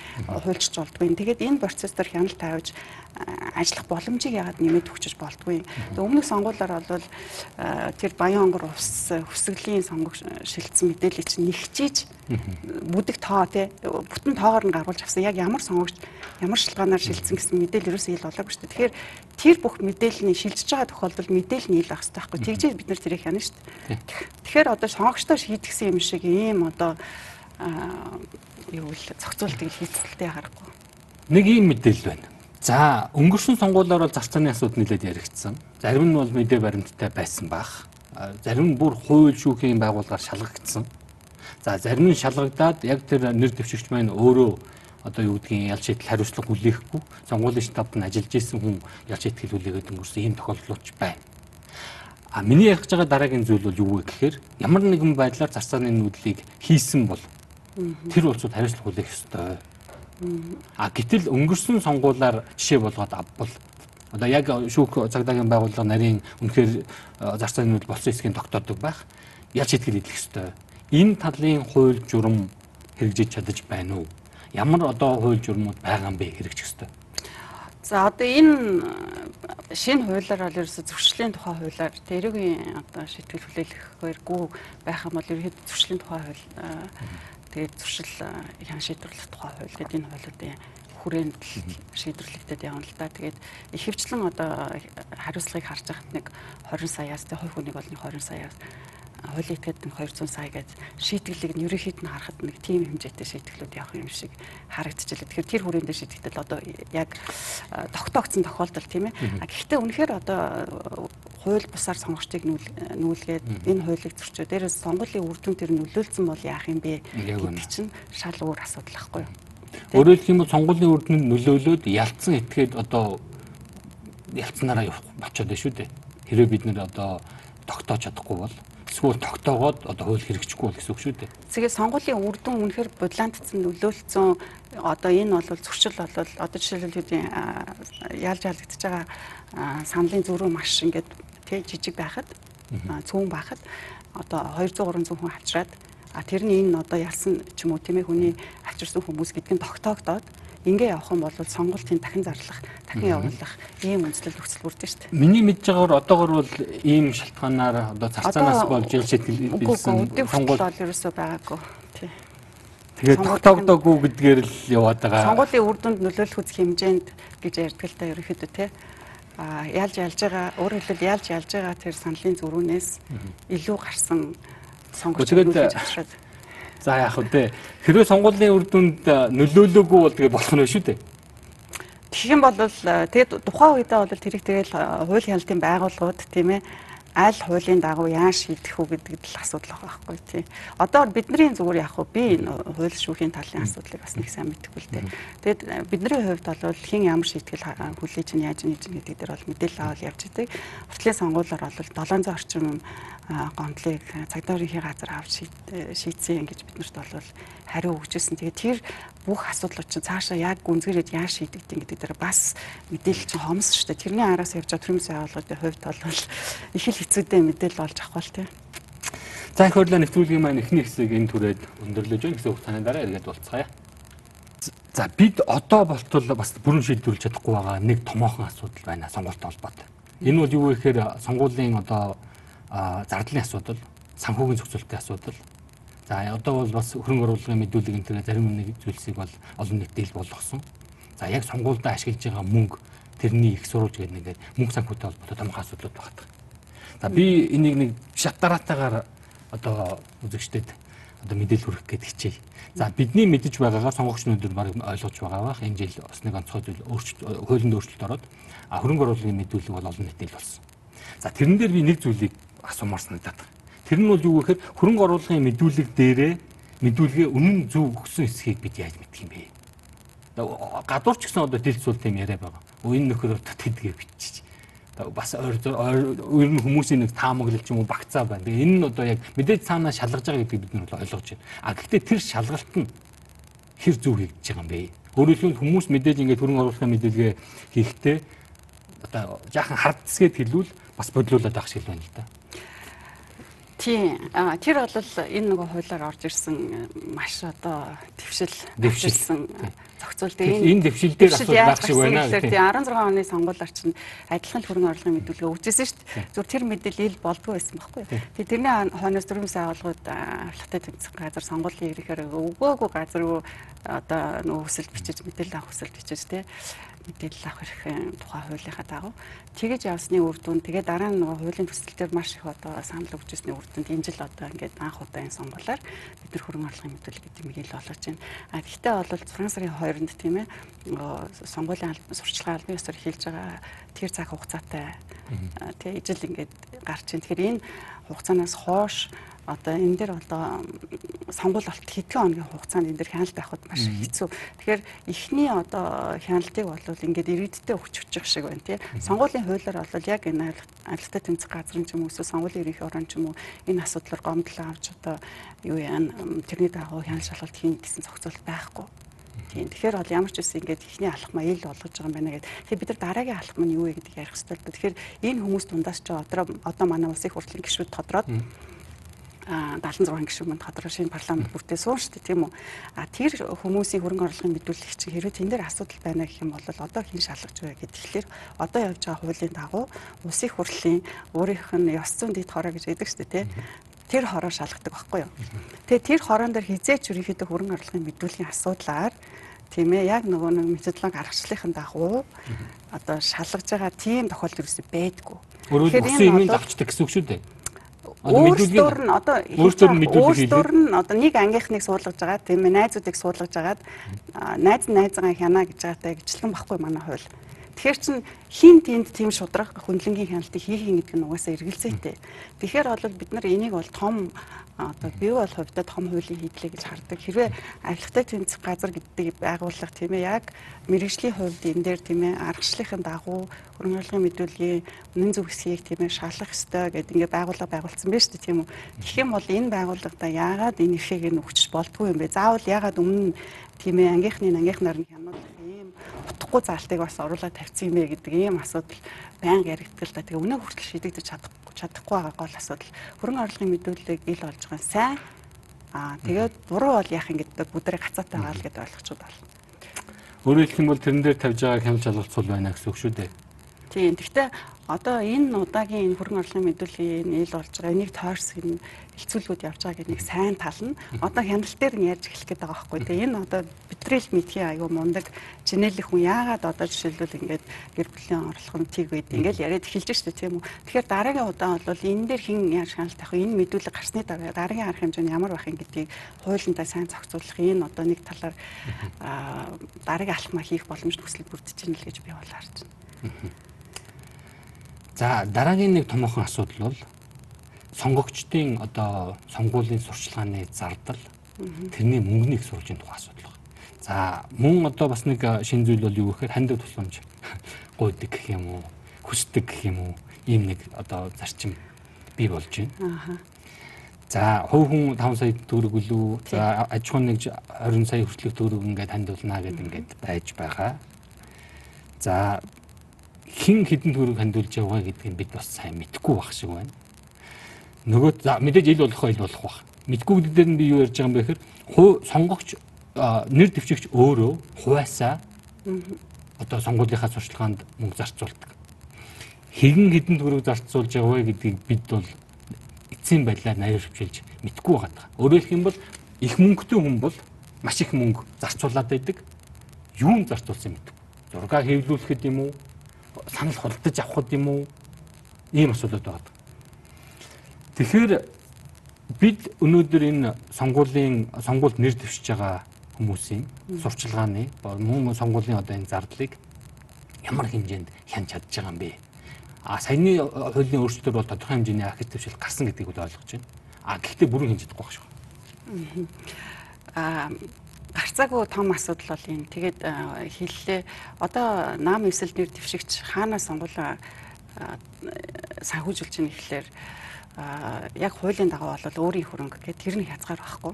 хуульчж болдгүй тэгээд энэ процесс дээр хяналт тавьж ажиллах боломжийг яагаад нэмээд өгчөж болдгүй. Өмнөх сонгуулиар бол тэр Баян онгор ус хүсгэлийн сонгох шилжсэн мэдээлэл чинь нэгчиж бүдэг тоо тий бүтэн тоогоор нь гаргуулж авсан. Яг ямар сонгогч ямар шилгаанаар шилжсэн гэсэн мэдээлэл ерөөсөө ил болоогүй шүү дээ. Тэгэхээр тэр бүх мэдээллийн шилжиж байгаа тохиолдолд мэдээлэл нь ил ах хэрэгтэй байхгүй. Тэгжээ бид нар тэрийг хянаа шүү дээ. Тэгэхээр одоо сонгогчдоо шийдгсэн юм шиг ийм одоо юу л зохицуултыг хийцэлтэй харахгүй. Нэг ийм мэдээлэл байна За өнгөрсөн сонгуулиар бол зарцааны асуудал нэлээд яригдсан. Зарим нь бол мэдээ баримттай байсан бах. Зарим нь бүр хууль шүүхийн байгууллагаар шалгагдсан. За зарим нь шалгагдаад яг тэр нэр дэвшигч маань өөрөө одоо юу гэдгийг ялж шийдэл хариуцлага хүлээхгүй сонгуулийн штабт нь ажиллаж исэн хүн ялж шийтгэл хүлээгээд өнгөрсөн ийм тохиолдлууд байна. А миний ярих байгаа дараагийн зүйл бол юу вэ гэхээр ямар нэгэн байдлаар зарцааны нүүдлийг хийсэн бол тэр улсууд хариуцлага хүлээх ёстой А гэтэл өнгөрсөн сонгуулиар жишээ болгоод авбал Одоо яг шүүх цагдаагийн байгууллага нарийн үнэхээр зарцааны нөл болсон эсгийн тогтоодог байх. Яаж итгэл идэх ёстой. Энэ талын хууль журам хэрэгжиж чадаж байна уу? Ямар одоо хууль журмууд байгаа юм бэ хэрэгжих ёстой? За одоо энэ шинэ хуулиар бол ерөөсө зөрчлийн тухай хуулиар тэрүүгийн одоо шийтгэл хүлээлгэхээргүй байх юм бол ерөөд зөрчлийн тухай хууль тэгээд зөрчил ян шийдвэрлэх тухай хууль гэдэг энэ хуулиудын хүрээнд шийдвэрлэгдээд явна л да. Тэгээд ихэвчлэн одоо хариуцлагыг харж байхад нэг 20 саяас тэг хувь хүнийг бол нэг 20 саяас хуулийн этгээд нь 200 сая гэж шийтгэлийг нь ерөнхийд нь харахад нэг тийм хэмжээтэй шийтгэлүүд явах юм шиг харагдчихлаа. Тэгэхээр тэр хүрээнд шийтгэхдээ одоо яг тогтоогдсон тохиолдол тийм ээ. Гэхдээ үнэхээр одоо хууль бусаар сонгогчдыг нүүлгээд энэ хуулийг зөрчөө. Дээрээс сонгуулийн үр дүн тэр нөлөөлсөн бол яах юм бэ гэдэг чинь шал өөр асуудал байхгүй юу? Өөрөөр хэлэх юм бол сонгуулийн үр дүнд нөлөөлөөд ялцсан этгээд одоо ялцсанараа явах болчиход байна шүү дээ. Хэрэв бид нэр одоо тогтоож чадахгүй бол эсвэл тогтоогоод одоо хууль хэрэгжихгүй бол гэсэн үг шүү дээ. Тэгээ сонгуулийн үр дүн үнэхээр бодлаантцсан нөлөөлцсөн одоо энэ бол зөрчил бол одоо жишээлбэл ялж ялгдчихж байгаа саналын зөрүү маш ингээд тий жижиг байхад цөөн байхад одоо 200 300 хүн авчраад а тэр нь энэ одоо ялсан ч юм уу тийм ээ хүний авчирсан хүмүүс гэдг нь тогтоогдоод ингээ явах юм бол сонголтын дахин зарлах, дахин явуулах ийм үндэслэл нөхцөл бүрдэн шүү дээ. Миний мэдж байгаагаар одоогор бол ийм шалтгаанаар одоо царцаанаас болж ил шийтгэл билсэн сонгуул бол ерөөсөө байгаагүй. Тий. Тэгээд тогтоогдоогүй гэдгээр л яваад байгаа. Сонгуулийн үр дүнд нөлөөлөх үзэх хэмжээнд гэж ярьдаг л та ерөөхдөө тий а ялж ялж байгаа өөрөөр хэлбэл ялж ялж байгаа тэр саналын зөрүүнээс илүү гарсан сонгогч нөлөөлж авчраад За яах вэ? Хэрвээ сонгуулийн үр дүнд нөлөөлөөгүй бол тэгээ болох нь шүү дээ. Тэгэх юм бол тэгээд тухайн үедээ бол тэрийг тэгэл хууль хяналтын байгууллагууд тийм ээ аль хуулийн дагуу яаж шийдэх үү гэдэг л асуудал байгаа байхгүй тий. Одоо бидний зүгээр яг хөө би энэ хууль шүүхийн талын асуудлыг бас нэг сайн мэдэхгүй л дээ. Тэгэд бидний хувьд бол хин ямар шийтгэл хүлээж чинь яаж нээж гэдэг дээр бол мэдээлэл авал явж идэг. Уртлын сонгуулиар бол 700 орчим гомдлыг цагдаагийн газар авч шийдсэн гэж биднэрт бол хариу өгчээсэн. Тэгээд тэр бүх асуудлууд чинь цаашаа яг гүнзгийрээд яаж шийдэгдэн гэдэг дээр бас мэдээлэл чинь хомс шүү дээ. Тэрний араас явж байгаа төрийн байгууллагын хувьд бол их л хэцүүтэй мэдээлэл олж авах бол тийм. За их хурлаа нэвтрүүлгийн маань эхний хэсэг энэ түрээд өндөрлөж байна гэсэн хугацааны дараа эргээд уулзцаая. За бид одоо болтол бас бүрэн шийдвэрлэж чадахгүй байгаа нэг томоохон асуудал байна сонгуультай холбоотой. Энэ бол юу вэ гэхээр сонгуулийн одоо зардлын асуудал, санхүүгийн зохицуултын асуудал, За одоо бол бас хөрөнгө оруулалтын мэдүүлэг энэ төрлийн зарим нэг зүйлсийг бол олон нийтэд ил болгосон. За яг сонгуульдаа ашиглаж байгаа мөнгө тэрний их сурвалж гэдэг нэгээд мөнгө санхүүтэй холбоотой томхон асуудлууд багтдаг. За би энийг нэг шат дараатаагаар одоо үзэгчдэд одоо мэдээлэл хүргэх гээд хичээе. За бидний мэдэж байгаагаар сонгогч өнөдөр баг ойлгож байгаа бах энэ жил бас нэг онцгой зүйл өөрчлөлт хуулинд өөрчлөлт ороод хөрөнгө оруулалтын мэдүүлэг бол олон нийтэд болсон. За тэрэн дээр би нэг зүйлийг асуумаар санагдаад байна. Тэр нь бол юу гэхээр хөрөнгө оруулалтын мэдүүлэг дээрээ мэдүүлгээ үнэн зөв өгсөн эсхийг бид яаж мэдх юм бэ? Гадуур ч гэсэн одоо дэлцүүл тийм яриа байгаа. Энэ нөхөр тэдгээ бичиж бас ер нь хүмүүсийн нэг таамаглал ч юм уу багцаа байна. Энэ нь одоо яг мэдээж цаанаа шалгаж байгаа гэдгийг бид нар ойлгож байна. А гэхдээ тэр шалгалт нь хэр зөв хийгдэж байгаа юм бэ? Хэлбэл хүмүүс мэдээж ингээд хөрөнгө оруулалтын мэдээлгээ хийхдээ одоо яахан хардсгээд хэлвэл бас бодлуулаад байх шиг байна л да. Тийм. А тэр бол энэ нөгөө хуулиар орж ирсэн э, маш одоо твшил дэвшилсэн зохицуул дээр энэ дэвшил дээр асуудал байх шиг байна. Тийм 16 оны сонгуулиар чинь адилхан хөрөнгө оруулалтын мэдүүлгээ өгчээсэн шүү дээ. Зүгээр тэр мэдээлэл ил болдгоо байсан байхгүй. Тэгээ тэрний хойноос дөрвөн байгууллагууд авлагатай тэмцэх газар сонгуулийн ирэхээр өгөөгүй газар одоо нөгөө хүсэл бичиж мэдээлэл авах хүсэл бичиж тийм мэдээлэл авах хэрэг тухай хуулийнхаа дагуу тэгэж явсны үр дүн тэгээ дараа нь нөгөө хуулийн төсөл дээр маш их одоо санал өгч ирсний үр дүнд энэ жил одоо ингээд анх удаа энэ сонгуулаар бид нар хөрөнгө оруулалтын мэдээлэл гэдэг юм ил болгож байна. А гэхдээ бол Франц сарын 2-нд тийм ээ сонгуулийн сурчлагын албан ёсоор хэлж байгаа тэр цаг хугацаатай тэгээ ижил ингээд гарч ийн. Тэгэхээр энэ хугацаанаас хойш одоо энэ дээр одоо сонгуул болт хэдхэн хоногийн хугацаанд энэ дээр хяналт байхад маш хэцүү. Тэгэхээр эхний одоо хяналтыг бол ингээд иргэдтэй өгч өчих шиг байна тий. Сонгуулийн хуулиар бол яг энэ авилгатай тэмцэх ч юм эсвэл сонгуулийн ерөнхий орон ч юм уу энэ асуудлаар гомдол авч одоо юу яа тэрний дагуу хяналт шалгалт хийн гэсэн зохицуулт байхгүй. Тийм. Тэгэхээр бол ямар ч үсэн ингээд ихний алхмаа ил болгож байгаа юм байна гэдэг. Тэгэхээр бид нар дараагийн алхам нь юу вэ гэдгийг ярих хэрэгтэй. Тэгэхээр энэ хүмүүс дундаас ч одоо одоо манай улсын хурлын гишүүд тодроод а 76 гишүүн манд тодорхой шинэ парламент бүртээ суун дээ тийм үү. А тэр хүмүүсийн хөрөнгө оруулалтын мэдүүлэлт чинь хэрвээ тэн дээр асуудал байна гэх юм бол одоо хэн шалгаж вэ гэдэг. Тэгэхээр одоо явж байгаа хуулийн дагуу улсын хурлын өөрийнх нь ёс зүйн дэд хороо гэж байдаг шүү дээ тийм тэр хороо шалгадаг байхгүй юу. Тэгээ тэр хороон дээр хизээч ерөнхийдөө хөрөнгө оруулалтын мэдүүлгийн асуудлаар тийм ээ яг нөгөө нэг методологи аргачлалын дагуу одоо шалгаж байгаа тийм тохиолдол ерөөсөй байдгүй. Өөрөөр хэлбэл юмыг давчдаг гэсэн үг шүү дээ. Өөрсдөр нь одоо өөрсдөр нь одоо нэг ангийнхныг суулгаж байгаа тийм ээ найзуудыг суулгаж агаад найз найзгаа хянаа гэж байгаатай гिचлэн баггүй манай хууль. Тэгэхээр чин хин тэнд тийм шудраг хөндлөнгийн хяналтыг хийх гэдэг нь угаасаа эргэлзээтэй. Тэгэхээр бол бид нар энийг бол том одоо би бол хувьдаа том хуулийн хийдлээ гэж хардаг. Хэрвээ авилгатай тэнцэх газар гэдэг байгууллага тийм ээ яг мэрэгжлийн хувьд энэ дээр тийм ээ аргачлалын дагуу хөрөнгө оруулалтын мэдүүлгийн үнэн зөв хэсгийг тийм ээ шалах ёстой гэдэг ингээд байгууллага байгуулсан байна шүү дээ тийм үү. Тэгэх юм бол энэ байгууллагада яагаад энэ эрхийг нь өгч болтгүй юм бэ? Заавал яагаад өмнө тийм ээ ангийнхны ангийнхнаар нь хянуулах утгагүй заалтыг бас оруулаад тавьсан юм бэ гэдэг ийм асуудал байнга яригддаг л да. Тэгээ өнөө хүртэл шийдэгдэж чадахгүй чадахгүй байгаа гол асуудал хөрөнгө оруулалтын мэдүүлэлийг ил болж байгаа сайн аа тэгээд буруу бол яах юм гэдэг бүдрэг гацаатай байгаа л гэдээ ойлгочиход байна. Өөрөөр хэлэх юм бол тэрэн дээр тавьж байгаа хяналт шалгалцуул байна гэсэн үг шүү дээ. Тийм. Гэхдээ одоо энэ удаагийн энэ хөрөнгө оруулалтын мэдүүлгийн ил болж байгаа энийг тойрсон хилцүүлгүүд явж байгаа гэдэг нэг сайн тал нь одоо хяналт дээр нь ярьж эхлэх гээд байгаа байхгүй. Тэгээ энэ одоо битрэл мэдхийн аюу мундаг чинэлэх хүн яагаад одоо жишээлбэл ингээд гэр бүлийн орлого нь тийг байд ингээд яриад эхэлж штэ тийм үү. Тэгэхээр дараагийн удаа бол энэ дээр хэн яаж хяналт авах энэ мэдүүлэг гарсны дараа дараагийн арга хэмжээ нь ямар байх юм гэдгийг хуулиндаа сайн зохицуулах энэ одоо нэг талаар <laughs> дараагийн алхмаа хийх боломж төсөл бүрдэж байна л гэж би бол харж байна. <laughs> За дараагийн нэг томоохон асуудал бол сонгогчдын одоо сонгуулийн сурчлагын зардал тэрний мөнгөний их сурвалжийн тухай асуудал байна. За мөн одоо бас нэг шин зүйл бол юу гэхээр хандив тусламж <laughs> гуйдаг гэх юм уу, хүсдэг гэх юм уу, ийм нэг одоо зарчим бий болж байна. За хувь хүн 5 сая төгрөг үлээ. За аж ахуйн нэг 20 сая хүртэлх төгрөг ингээд хандуулнаа гэдэг ингээд байж байгаа. За хин хідэн төгрөг хандуулж яваа гэдгийг бид бас сайн мэдэхгүй байх шиг байна нөгөө мэдээж ил болох ил болох бах. Мэдгүй гэдэг нь би юу ярьж байгаа юм бэ гэхээр сонгогч нэр дэвшигч өөрөө хуваасаа одоо сонгуулийнхаа сурчлагаанд мөнгө зарцуулдаг. Хэгэн хідэн төгрөг зарцуулж вэ гэдгийг бид бол эцсийн байдлаар наяр хвчилж мэдгүй байгаа. Өөрөөр хэлэх юм бол их мөнгөтэй хүн бол маш их мөнгө зарцуулаад байдаг. Юунд зарцуулсан мэдгүй. Зургаа хэвлүүлэхэд юм уу? Санал худалдаж авахд юм уу? Ийм асуудал байгаа. Тэгэхээр бид өнөөдөр энэ сонгуулийн сонгуульд нэр дэвшиж байгаа хүмүүсийн сурчлагын мөн сонгуулийн одоо энэ зардлыг ямар хэмжээнд хянж чадж байгаа юм бэ? А саяны хуулийн өөрчлөлтөөр бол тодорхой хэмжээний архив дэвшил гарсан гэдгийг ойлгож байна. А гэхдээ бүрэн хэмжиж чадахгүй байх шүү. Аа гарцаагүй том асуудал бол юм. Тэгээд хэллээ. Одоо нам эсэл нэр дэвшигч хаанаас сонгуулаа санхүүжүүлж байгаа гэхлээр яг хуулийн дагуу бол өөрийн хөрөнгө гэдэг тэр нь хязгаар байхгүй.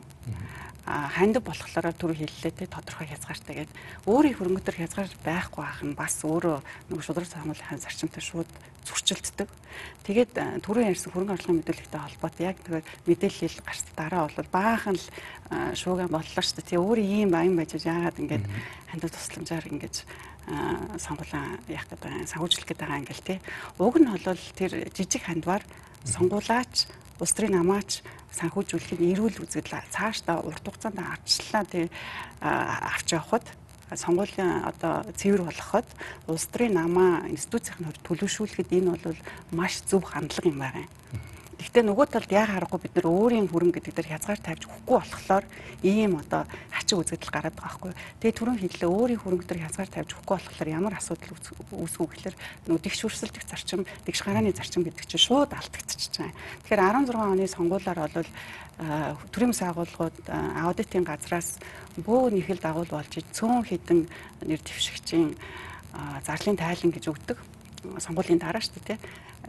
А хандив болохоор түр хэллээ те тодорхой хязгаартай гэдэг өөрийн хөрөнгө төр хязгаар байхгүй ах нь бас өөрөө нэг шудраг цаагуулын зарчимтай шууд зөрчилддөг. Тэгээд түрүүн ярьсан хөрөнгө оруулалтын мэдүүлэгтэй холбоотой яг тэгээд мэдээлэл гарсан дараа бол баахан л шууган боллоо шүү дээ. Тэгээ өөрийн ийм баян байж яагаад ингэж хандив тусламжаар ингэж сонгуулаа яах гэдэг санхүүжлэх гэдэг байгаа ингээл тий. Уг нь бол тэр жижиг хандвар сонгуулаач улс төрийн намаач санхүүжүүлэхийг эрүүл үзэгдэл цаашдаа урт хугацаанд арчлаа тий авч явахад сонгуулийн одоо цэвэр болгоход улс төрийн намаа институцийн хувьд төлөвшүүлэхэд энэ бол маш зөв хандлага юм байна. Гэхдээ нөгөө талд яа харахгүй бид нар өөрийн хөрөнгө гэдэг дээр хязгаар тавьж өгөхгүй болохоор ийм одоо хачин үзэгдэл гараад байгаа байхгүй. Тэгээ түрүүн хэллээ өөрийн хөрөнгө дээр хязгаар тавьж өгөхгүй болохоор ямар асуудал үүсгүү гэхээр нөгөө дэгш хөрсөлдөх зарчим, дэгш гарааны зарчим гэдэг чинь шууд алдагдчихж байгаа. Тэгэхээр 16 оны сонгуулиар бол төрийн мэс агуулгууд аудитын газраас бөө нэхэл дагуул болж цөөн хідэн нэр дэвшигчийн зарлын тайлан гэж өгдөг сонгуулийн дараа шүү дээ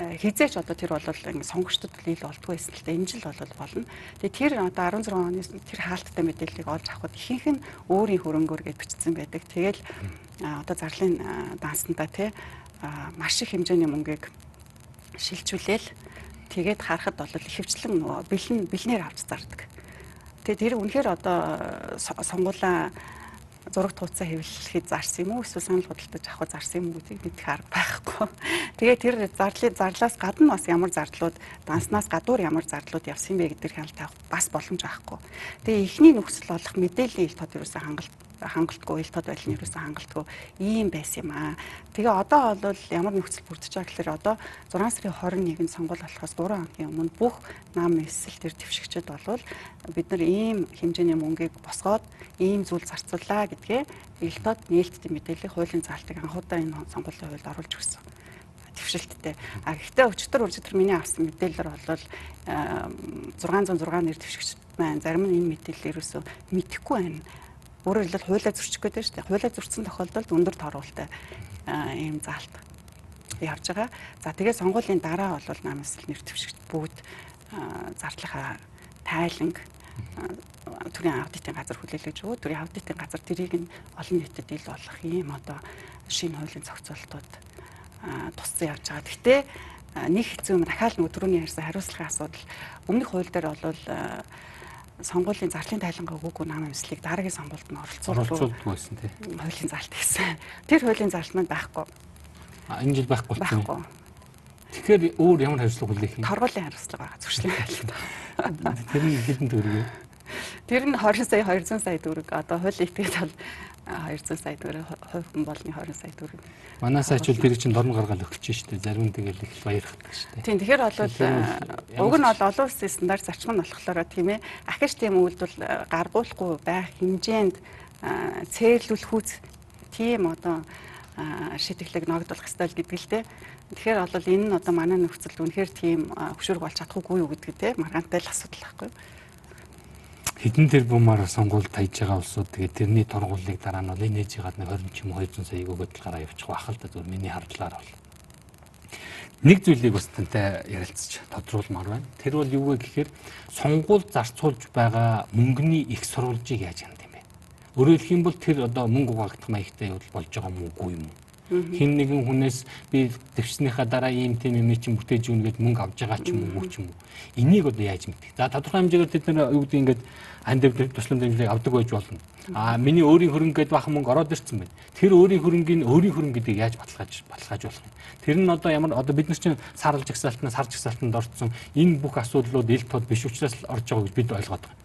хизээч одоо тэр бол ингэ сонгогчдод ил болдгоо байсан л да энэ жил бол болно. Тэгээ тэр одоо 16 оны тэр хаалттай мэдээллийг олж авахд ихэнх нь өөрийн хөрөнгөөр гэж бичсэн байдаг. Тэгэл одоо зарлын дансанда тий маш их хэмжээний мөнгийг шилжүүлээл тэгээд харахад бол ихэвчлэн нөгөө бэлэн бэлнээр авч зардаг. Тэгээ тэр үнэхээр одоо сонгуулаа зураг тууцаа хэвлэхэд зарсан юм уу эсвэл санал худалдаж авах зарсан юм уу гэдгийг мэдэх арга байхгүй. <laughs> Тэгээ тэр зарлын зарлаас гадна бас ямар зардлууд данснаас гадуур ямар зардлууд явсан бэ гэдгээр хяналт авах бас боломж байхгүй. Тэгээ эхний нөхцөл болох мэдээллийн ил тод юусэн хангалт хангалтгүй ил тод байдлын ерөөсөн хангалтгүй ийм байсан юм аа. Тэгээ одоо бол ямар нөхцөл бүрдэж байгаа гэхээр одоо 6 сарын 21-нд сонгуул болохоос 3 хоногийн өмнө бүх нам эсэл төр твшигчд болвол бид нар ийм хэмжээний мөнгийг босгоод ийм зүйл зарцууллаа гэдгээ ил тод нээлттэй мэдээллийн хуулийн заалтыг анхудаа энэ сонгуулийн хуульд оруулж өгсөн твшилттэй. А гэхдээ өчтөр өчтөр миний авсан мэдээлэлээр бол 606 нэр твшигч маань зарим нь энэ мэдээлэл ерөөсөө мэдэхгүй байна Өөрөөр хэлбэл хуулиа зөрчих гэдэг шүү дээ. Хуулиа зөрчсөн тохиолдолд өндөр торгуултай ийм заалт явж байгаа. За тэгээ сонгуулийн дараа бол намсэл нэр твшигт бүгд зардлахаа тайланг төрийн аудитын газар хүлээлгэж өгөө. Төрийн аудитын газар тэрийг нь олон нийтэд ил болох юм одоо шинэ хуулийн зохицуултууд тусцсан явж байгаа. Гэхдээ нэг хэцүү юм дахиад нөгөө түрүүний ярьсан хариуцлагын асуудал өмнөх хууль дээр бол сонгуулийн зарлын тайлангаа өгөөгүй нам амьслыг дараагийн сонгуульд нь оролцуулдаг байсан тий. Хуулийн залт гэсэн. Тэр хуулийн залт маань байхгүй. А энэ жил байхгүй. Байхгүй. Тэгэхээр өөр ямар хариуцлага хүлээх юм? Торгуулийн хариуцлага байгаа зуршлын тайлант. Тэр нь хэдэн төгрөг вэ? Тэр нь 20 сая 200 сая төгрөг. Одоо хуулийн этгээд бол 200 сая төгрөг хувь хүн болны 20 сая төгрөг. Манаас ачвал тэр чинь дорн гаргаал өгч шүү дээ. Зарим тэгэл их баярхдаг шүү дээ. Тийм тэгэхээр бол уг нь бол олон улсын стандарт зарчим нь болохоор тийм ээ. Ахиж тийм үйлдэл гаргуулахгүй байх хэмжээнд цээрлүүлэхүүц тийм одоо шийтгэлэг ногдуулах хэрэгтэй л гэдэг л дээ. Тэгэхээр бол энэ нь одоо манай нөхцөлд үнэхээр тийм хөшүүрэг болж чадахгүй юу гэдэг те маргаантай л асуудал байхгүй юу? Хэдэн тэрбумаар сонгуул таяж байгаа улсууд тэгээд тэрний торгуулийг дараа нь бол энэ ээж гад нэг 20 ч юм уу 200 саяг өгөөд л гараа явуучих байх л да зөв миний хардлаар бол нэг зүйлийг бас тантай ярилцж тодруулмаар байна. Тэр бол юу вэ гэхээр сонгуул зарцуулж байгаа мөнгөний их сурвалжийг яаж хяндаг юм бэ? Өөрөөр хэлэх юм бол тэр одоо мөнгө угаагдах маягтай явал болж байгаа юм уу үгүй юм уу? Хин нэгэн хүнээс би төвчснийхаа дараа ийм тийм юм чинь бүтээж өгнө гэд мөнгө авч байгаа ч юм уу ч юм уу. Энийг одоо яаж мэдэх? За тодорхой хэмжээгээр тэд нар юу гэдэг ингээд анд туслан дэмжлэг авдаг байж болно. А миний өөрийн хөрөнгө гэдээ бахан мөнгө ороод ирсэн байна. Тэр өөрийн хөрөнгийн өөрийн хөрөнгө гэдгийг яаж баталгааж баталгааж болох юм? Тэр нь одоо ямар одоо бид нар чинь сарлж жагсаалтнаас сарж жагсаалтанд орцсон энэ бүх асуудлууд ил тод биш учраас орж байгаа гэж бид ойлгоод байгаа.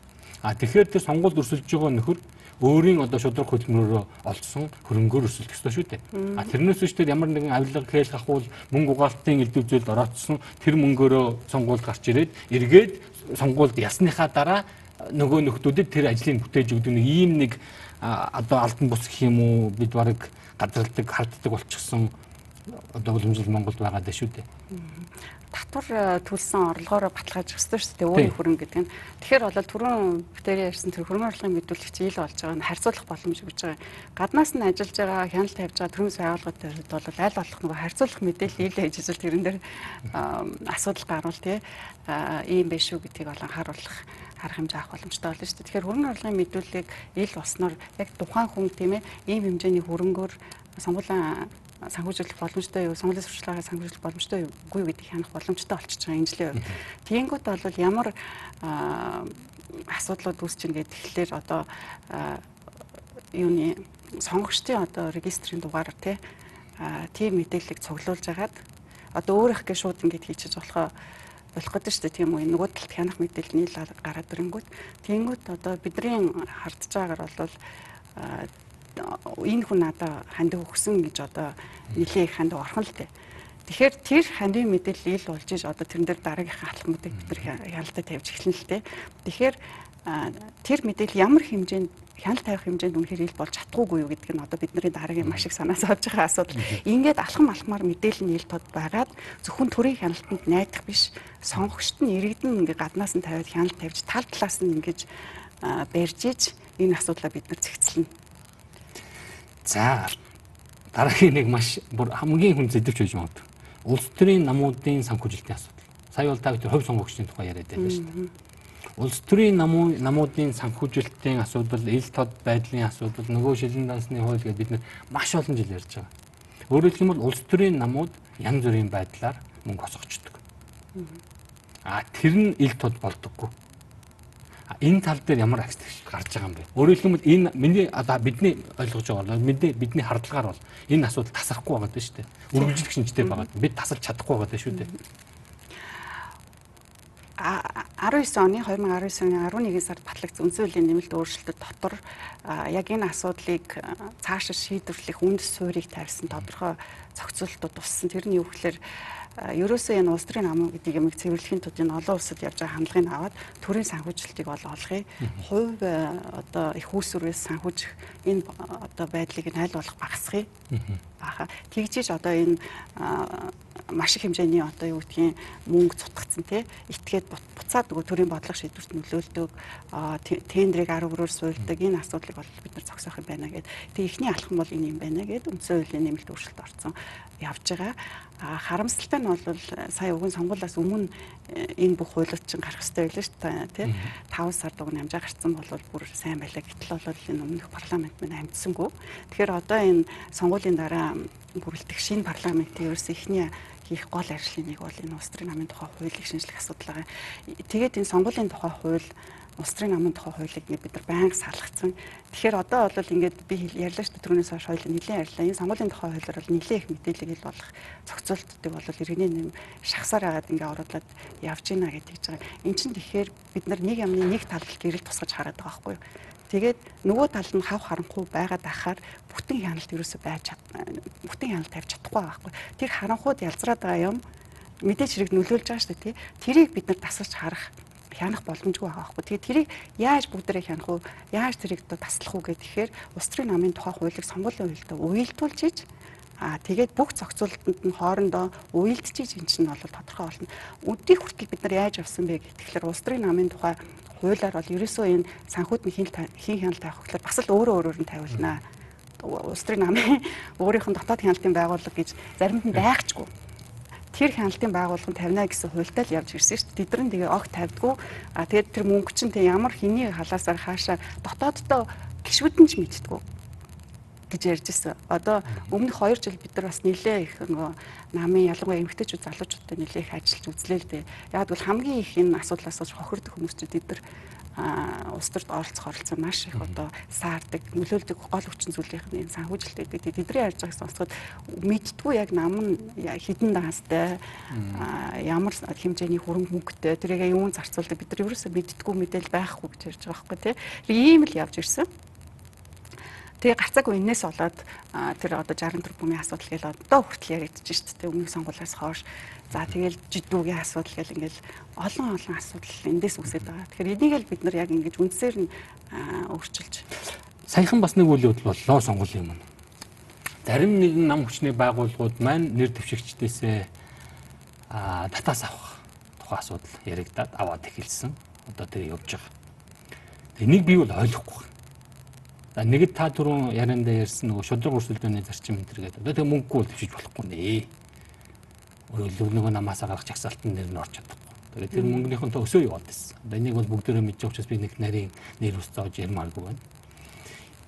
А тэгэхээр тэр сонгуульд өрсөлдөж байгаа нөхөр өөрийн одоо шудраг хөдөлмөрөөрөө олдсон хөрөнгөөр өрсөлдөх ёстой шүү дээ. А тэрнээс биш тэр ямар нэгэн авилга хэл хахуул мөнгө угаалтын элдв зүйлд ороодсон тэр мөнгөөрөө сонгуульд гарч ирээд эргээд сонгуульд ясныхаа дараа нөгөө нөхдүүдэд тэр ажлыг бүтээж өгдөг нэг ийм нэг одоо алдан бус гэх юм уу бид барыг гадралдаг харддаг болчихсон одоо уламжлал Монголд байгаа даа шүү дээ татвар э, төлсөн орлогоороо баталгаажих ёстой шүү дээ өөрийн хөрөнгө гэдэг нь. Тэгэхээр бол түрүүн бүтээрээ ярьсан тэр хөрөнгө орлогын мэдүүлэгч ил болж байгаа нь харьцуулах боломж өгж байгаа. Гаднаас нь ажиллаж байгаа хяналт тавьж байгаа төрийн байгууллагууд бол аль болох нөгөө харьцуулах мэдээлэл ил хийж ижил тэрэн дээр асуудал гарвал тий ийм биш үү гэдгийг бол анхааруулах харах хэмжээ авах боломжтой болно шүү дээ. Тэгэхээр хөрөнгө орлогын мэдүүлгийг ил болсноор яг тухайн хүн тийм ээ ийм хэмжээний хөрөнгөөр сонгуулийн санхүүжүүлэх боломжтой юу, сонгуулийн сурчлагыг санхүүжүүлэх боломжтой юу гэдгийг хянах боломжтой болчихж байгаа энэ жилийн үед. Тэгэнгүүт бол ямар асуудлууд үүсч ийн гэдэг тэгэхээр одоо юуны сонгогчдын одоо регистрийн дугаар тий тийм мэдээллийг цуглуулж агаад одоо өөрөх гээ шууд ингэж хийчих болохоо болох гэдэг шүү дээ тийм үү нөгөө талд хянах мэдээлэл нийл гараад ирэнгүүт тэгэнгүүт одоо бидний хардж байгаагаар бол энэ хүн надаа хандив өгсөн гэж одоо нилээ их хандив орхон л дээ. Тэгэхээр тэр хандив мэдээлэл ил болж иж одоо тэрэн дээр дараагийнхаа алхмуудыг бид нар хяналтаа тавьж эхэлнэ л дээ. Тэгэхээр тэр мэдээлэл ямар хэмжээнд хяналт тавих хэмжээнд үнэхээр ил болж чадахгүй юу гэдг нь одоо бидний дараагийн маш их санаас авч байгаа асуудал. Ингээд алхам алхмаар мэдээлэл нь ил тод байгаад зөвхөн төрийн хяналтанд найдах биш сонгогчт нь иргэдэн ингээд гаднаас нь тавиад хяналт тавьж тал талаас нь ингэж барьж иж энэ асуудлаа бид нар зэгцэлнэ За дараагийн нэг маш бүр хамгийн хүн зэдэвч байж магадгүй. Улс төрийн намуудын санхүүжилтийн асуудал. Сая бол та бүхэн хувь сонгогчдын тухай яриад байлаа шүү дээ. Улс төрийн намуудын санхүүжилтийн асуудал, ил тод байдлын асуудал, нөгөө шилэн дансны хууль гэдээ бид маш олон жил ярьж байгаа. Өөрөөр хэлбэл улс төрийн намууд янз бүрийн байдлаар мөнгө хосгочдөг. А тэр нь ил тод болдоггүй энэ тал дээр ямар акцент гарч байгаа юм бэ? Өөрөөр хэлбэл энэ миний одоо бидний ойлгож байгаа бол бидний бидний хардлагаар бол энэ асуудал тасрахгүй байгаа даа шүү дээ. Үргэлжлэх шинжтэй байгаа. Бид тасалж чадахгүй байгаа даа шүү дээ. 19 оны 2019 оны 11 сард батлагдсан үндсэн хуулийн нэмэлт өөрчлөлтөд дотор яг энэ асуудлыг цаашаа шийдвэрлэх үндэс суурийг тавьсан тодорхой зохицуултууд туссан. Тэр нь юу гэхээр ерөөсөө энэ улс төрийн намын гэдэг юмыг цэвэрлэхийн тулд энэ олон улсад явж байгаа хандлагыг аваад төрийн санхүүжилтийг бол олохыг хувь одоо их үүсвэрээс санхүүжих энэ одоо байдлыг нь аль болох багасгахыг баха тэгжиж одоо энэ маш их хэмжээний одоо юу гэдгийг мөнгө цутгацсан тий итгээд буцаад нөгөө төрийн бодлого шийдвэрт нөлөөлдөг тендрийг 10 өрөөр суйлдаг энэ асуудлыг бол бид нар зогсоох юм байна гэд. Тэг ихний алхам бол энэ юм байна гэд. Үндсэн хуулийн нэмэлт өөрчлөлт орсон явж байгаа харамсалтай нь бол сая өгөн сонгуулиас өмнө э, энэ бүх хуулиуд чинь гарах хэрэгтэй байлаа шүү дээ тий 5 сард уг намжаа гарцсан бол бүр сайн байлаа гэтэл бол энэ өмнөх парламент минь амжсангүй тэгэхээр одоо энэ сонгуулийн дараа бүрэлдэх шинэ парламентийн ерөөс ихний хийх гол ажлын нэг бол энэ улс төрийн намын тухай хуулийг шинжлэх асуудал байгаа. Тэгээд энэ сонгуулийн тухай хууль улс төрийн намын тухай хуулийг бид нар байнга салгацсан. Тэгэхээр одоо бол ингээд би ярьлаа шүү дээ түрүүнээс хойш хоёул нэлээд ярьлаа. Энэ сонгуулийн тухай хуулиар бол нэлээд их мэдээлэл ил болох зохицуултыг бол иргэний нэм шахсаар агаад ингээд оруулаад явж гинэ гэдэг гэж байгаа. Эн чинь тэгэхээр бид нар нэг юмны нэг тал гэрэл тусгаж хараад байгаа байхгүй юу? Тэгээд нөгөө тал нь хав харанхуй байгаад ахаар бүтэн хяналт ерөөсөй байж чад бүтэн хяналт тавьж чадахгүй байхгүй. Тэр харанхууд ялзраад байгаа юм мэдээж хэрэг нөлөөлж байгаа шүү дээ тий. Тэрийг бид нар дасгаж харах хянах боломжгүй байгаа байхгүй. Тэгээд тэрийг яаж бүгдээрээ хянах уу? Яаж тэрийг таслах уу гэхээр улс төрийн намын тухай хуулийг сонгуулийн хуультай уялдуулж иж Аа тэгээд бүх зохицуулалтанд нь хоорондоо уялдчиж эн чинь бол тодорхой болно. Үдийг хүртэл бид нар яаж авсан бэ гэхэлэр улс төрийн намын тухай хуулиар бол ерөөсөө энэ санхүүд нь хин хин хяналт тавих хөглөр бас л өөрөө өөрөөр нь тавилнаа. Улс төрийн намын <laughs> өөрийнх нь дотоод хяналтын байгууллага гэж заримд нь байхчгүй тэр хяналтын байгууллага нь тавина гэсэн хуультай л явж ирсэн шүү дээ. Тэд нар тэгээ огт тавьдгүй. А тэгээд тэр мөнгө чинь тэг ямар хэний халаасаар хаашаа дотооддоо гişвэд нь ч мэдтгүү гэж ярьж ирсэн. Одоо өмнөх 2 жил бид нар бас нэлээ их нөгөө намын ялангуяа эмэгтэйчүүд залуучуудтай нэлээ их ажиллаж үзлээ л дээ. Яг бол хамгийн их энэ асуудлаас хохирдог хүмүүсчүүд эдгээр улс төрд оролцох оролцоо маш их одоо саардаг, нөлөөлдөг гол хүчин зүйлийнх нь энэ санхүүжилт гэдэг. Тэдний ярьж байгааг сонсоход мэдтгүй яг нам нь хідэн даастай ямар хэмжээний хөрөнгө мөнгөтэй тэрийг юун зарцуулдаг бид нар ерөөсөө мэдтгүй мэдээл байхгүй гэж ярьж байгаа байхгүй тий. Ийм л явж ирсэн. Тэгээ гарцаагүй энэс болоод тэр одоо 60 тэрбумын асуудал гээл одоо хүртэл яригдчих шүү дээ. Өмнөх сонгуулиас хойш За тэгэл жидүүгийн асуудал гэл ингээл олон олон асуудал эндээс үсээд байгаа. Тэгэхээр энийг л бид нар яг ингэж үндсээр нь өөрчилж саяхан бас нэг үйл явдал боллоо сонгуулийн юм. Зарим нэгэн нам хүчний байгууллагууд маань нэр дэвшигчдээсээ а татаас авах тухайн асуудал яригадад аваад эхэлсэн. Одоо тэр явж байгаа. Энийг би бол ойлгохгүй. За нэгэд та түрүүн ярианда ярьсан нөгөө шудраг өрсөлдөөний зарчим гэдэг. Одоо тэг мөнгөгүй дэвшиж болохгүй нэ нөгөө нөгөө намаасаа гарах чагсаалтын нэр нь орч чадахгүй. Тэгээд тэр мөнгөнийхэн тө өсөө яваад байсан. Одоо энийг бол бүгдээрээ байгаа учраас би нэг нарийн нэр ус зоож ярмааргүй байна.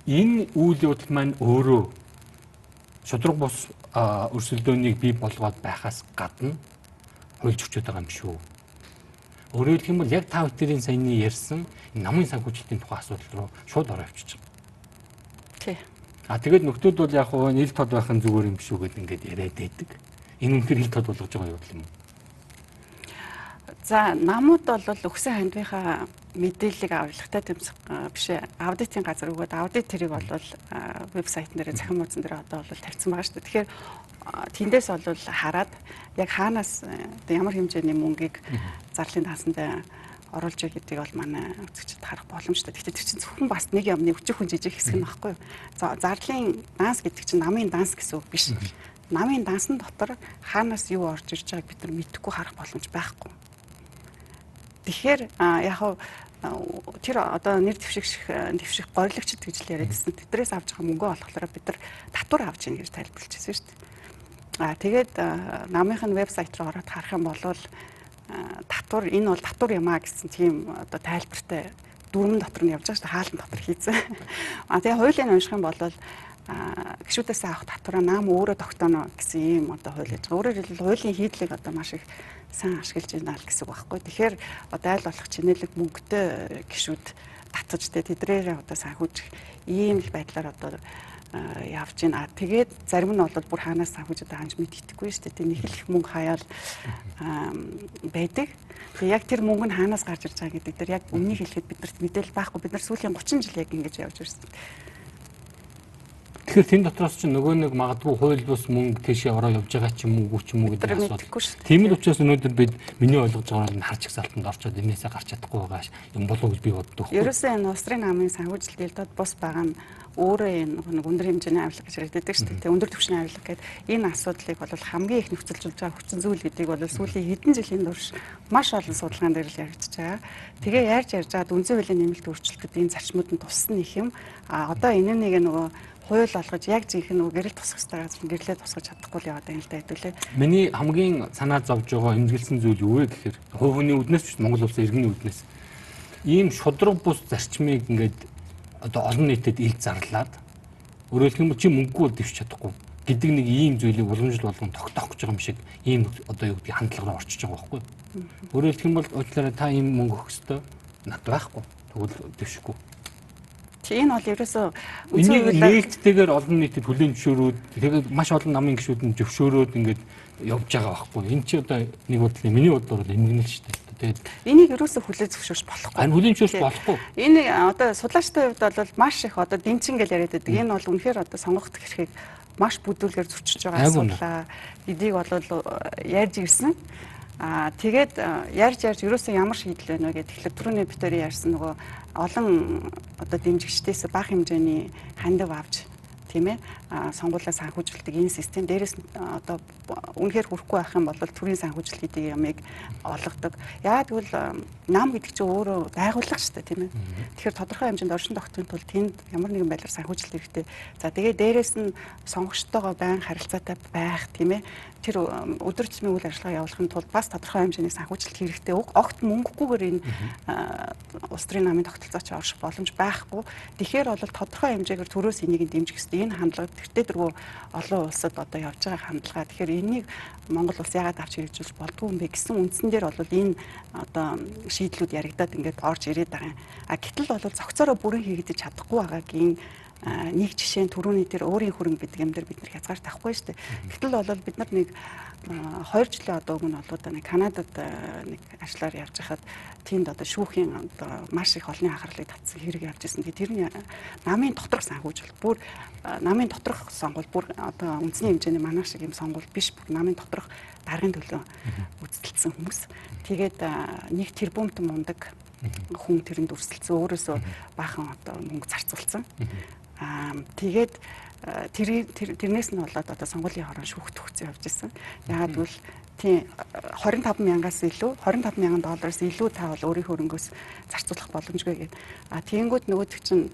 Энэ үйл явдал маань өөрөө шудраг бус өрсөлдөөнийг бий болгоод байхаас гадна хуульч өчөд байгаа юм шүү. Өөрөөр хэлэх юм бол яг та бүхэн саяны ярьсан намын санхүүжилтийн тухай асуудал руу шууд ороо байгаа. Тий. А тэгээд нөхдүүд бол яг хөө нийл тод байх нь зүгээр юм шүү гэдээ ингээд яриад байдаг энэ үнээр хил тод болгож байгаа юм юм. За намууд бол өгсөн хандвийнхаа мэдээллийг авлагатай тэмцэх биш аудитын газар өгөөд аудит тэрийг бол вебсайт нэрээ захин мууцсан дээр одоо бол тавьсан байгаа шүү дээ. Тэгэхээр тэндээс бол хараад яг хаанаас ямар хэмжээний мөнгийг зарлалын таасанд оруулж байгаа гэдгийг бол манай үзэгчд харах боломжтой. Гэхдээ тэр чинь зөвхөн бас нэг юмны өчөх хүн жижиг хэсэг нь баггүй юу. За зарлалын данс гэдэг чинь намын данс гэсэн үг биш намын дансан дотор хаанаас юу орж ирж байгааг бид нар мэдэхгүй харах боломж байхгүй. Тэгэхээр яг хав тэр одоо нэр дэвших дэвших горилагчд гэж л яриадсэн. Тэдрээс авч байгаа мөнгөө олохлоор бид нар татвар авч ийн гэж тайлбарлажсэн шүү дээ. Аа тэгээд намынх нь вебсайт руу ороод харах юм бол татвар энэ бол татвар юм а гэсэн тийм одоо тайлбартай дөрмөн дотор нь явж байгаа шүү дээ. Хаалтан дотор хийцэн. Аа тэгээ хуулийн унших юм бол гişүүдээс авах татвараа наам өөрөө тогтооно гэсэн ийм одоо хууль гэж. Өөрөөр хэлбэл хуулийн хийдлийг одоо маш их сайн ашиглаж байна л гэсэн үг байхгүй. Тэгэхээр одоо айл болох чинэлэг мөнгөтэй гişүүд татаж тэ тэдрээрээ одоо санхүүжих ийм л байдлаар одоо явж байна. Тэгээд зарим нь бол бүр хаанаас санхүүж одоо ханж мэддэхгүй шүү дээ. Нэг их мөнгө хаяал байдаг. Тэгээ яг тэр мөнгө нь хаанаас гарч ирж байгаа гэдэг дээр яг өмнөний хэлэхэд биднэрт мэдээлэл байхгүй. Бид нар сүүлийн 30 жил яг ингэж явж ирсэн. Тэгэхээр тэн дотроос чинь нөгөө нэг магадгүй хууль бус мөнгө тийшээ ороо явж байгаа ч юм уу ч юм уу гэдэг асуудал. Тийм л учраас өнөөдөр бид миний ойлгож байгаагаар нь харч ихсалтанд орчод энээсээ гарч чадахгүй байгаа юм болов уу гэж би боддог. Ерөөсөө энэ устрын намын санхүүжилт дэлдод бус байгаа нь өөрөө энэ нэг өндөр хэмжээний авилга гэж яригддаг шүү дээ. Өндөр түвшний авилга гэдэг энэ асуудлыг бол хамгийн их нөхцөлжүүлж байгаа хүчин зүйл гэдгийг бол сүүлийн хэдэн жилийн турш маш олон судалгаан дээр л яригдж байгаа. Тэгээ ярьж ярьж байгаа дүнзэн хуулийн нэмэлт өөрчлөлтөд энэ зарчмууд нь туссан их юм. А одоо энэ нэг нөгөө хууль олгож яг жинхэнэ нөгөө гэрэл тусах хэрэгтэй газар гэрлээ тусгаж чадахгүй л яваад байна л да хэдүүлээ. Миний хамгийн санаа зовж байгаа эмзэглсэн зүйл юу вэ гэхээр хувийн үднэс биш Монгол улсын иргэний үднэс. Ийм шудраг бус зарчмыг ингээд одоо олон нийтэд ил зарлаад өөрөөр хэлбэл чи мөнгөгүй дэвч чадахгүй гэдэг нэг ийм зүйлийг уламжлал болгон тогтоох гэж байгаа юм шиг ийм одоо юу гэдгийг хандлага руу орчиж байгаа байхгүй. Өөрөөр хэлбэл уучлаарай та ийм мөнгө өгөх ёстой над байхгүй. Тэгвэл дэвшихгүй. Чи энэ бол ерөөсөө энийг нээлттэйгээр олон нийтэд хүлээн зөвшөөрөөд тэгээд маш олон намын гишүүд нь зөвшөөрөөд ингээд явж байгаа байхгүй. Энэ чи одоо нэг бодлоо миний бодлоор бол энэ л шүү дээ. Тэгээд энийг ерөөсөө хүлээж зөвшөөрч болохгүй. Харин хүлээж зөвшөөрч болохгүй. Энэ одоо судлаачдын хувьд бол маш их одоо дэнчин гэж яриад байдаг. Энэ бол үнэхээр одоо сонгогдох хэрхийг маш бүдүүлгээр зөрчиж байгаа асуудлаа. Эдийг бол ярьж ирсэн. Аа тэгээд ярьж ярьж ерөөсөө ямар шийдэл байна вэ гэдэг. Тэгэхээр түрүүний битүүрийн ярьсан нөгөө олон одоо дэмжигчдээс бага хэмжээний хандив авч тийм ээ сонгуулаа санхүүжилдэг энэ систем дээрээс одоо үнэхээр хүрэхгүй байх юм бол төрийн санхүүжилт гэдэг ямыг олгодог. Яагаад гэвэл нам гэдэг чинь өөрөө байгууллага шүү дээ тийм ээ. Тэгэхээр тодорхой хэмжээнд оршин тогтохын тулд тэнд ямар нэгэн байдлаар санхүүжилт хэрэгтэй. За тэгээ дээрээс нь сонгогчтойгоо байн харилцаатай байх тийм ээ тэр өдөр тутмын үйл ажиллагаа явуулахын тулд бас тодорхой хэмжээний санхүүжилт хэрэгтэй. Огт мөнгөгүйгээр энэ улс төрийн намын тогтолцооч орших боломж байхгүй. Тэгэхээр бол тодорхой хэмжээгээр төрөөс энийг дэмжих хэрэгтэй. Энэ хандлага тэртээ дөрвөө олон улсад одоо явж байгаа хандлага. Тэгэхээр энийг Монгол улс яагаад авч хэрэгжүүлж болдгүй юм бэ гэсэн үндсэн дээр бол энэ одоо шийдлүүд яригадад ингээд орж ирээд байгаа юм. А гэтэл бол зохицороо бүрэн хийгдэж чадахгүй байгаагийн нэг жишээ нь түрүүний тэр өөрийн хөрөнгө гэдэг юм дээр бид нар хязгаар тавихгүй шүү дээ. Гэтэл бол бид нар нэг 2 жилийн одоо өмнө бол одоо нэг Канадад нэг ажиллаар явж хахад тэнд одоо шүүхийн одоо маш их олонний анхаарлыг татсан хэрэг явж ирсэн. Тэгээ тэрний намын доторх санхүүжил бүр намын доторх сонгуул бүр одоо үндэсний хэмжээний манай шиг юм сонгуул биш бүр намын доторх даргын төлөө үзтэлсэн хүмүүс. Тэгээд нэг тэрбумт мундаг хүн тэрэнд өрсөлдсөн. Өөрөөсөө баахан одоо мөнгө зарцуулсан. Аа тэгээд тэр тэрнээс нь болоод одоо сонгуулийн хорон шүүхт төгсөө явж исэн. Ягаад гэвэл тийм 25 мянгаас илүү 25 мянган доллараас илүү та бол өөрийн хөрөнгөөс зарцуулах боломжгүй гэдэг. А тэгэнгүүт нөгөөдөг чинь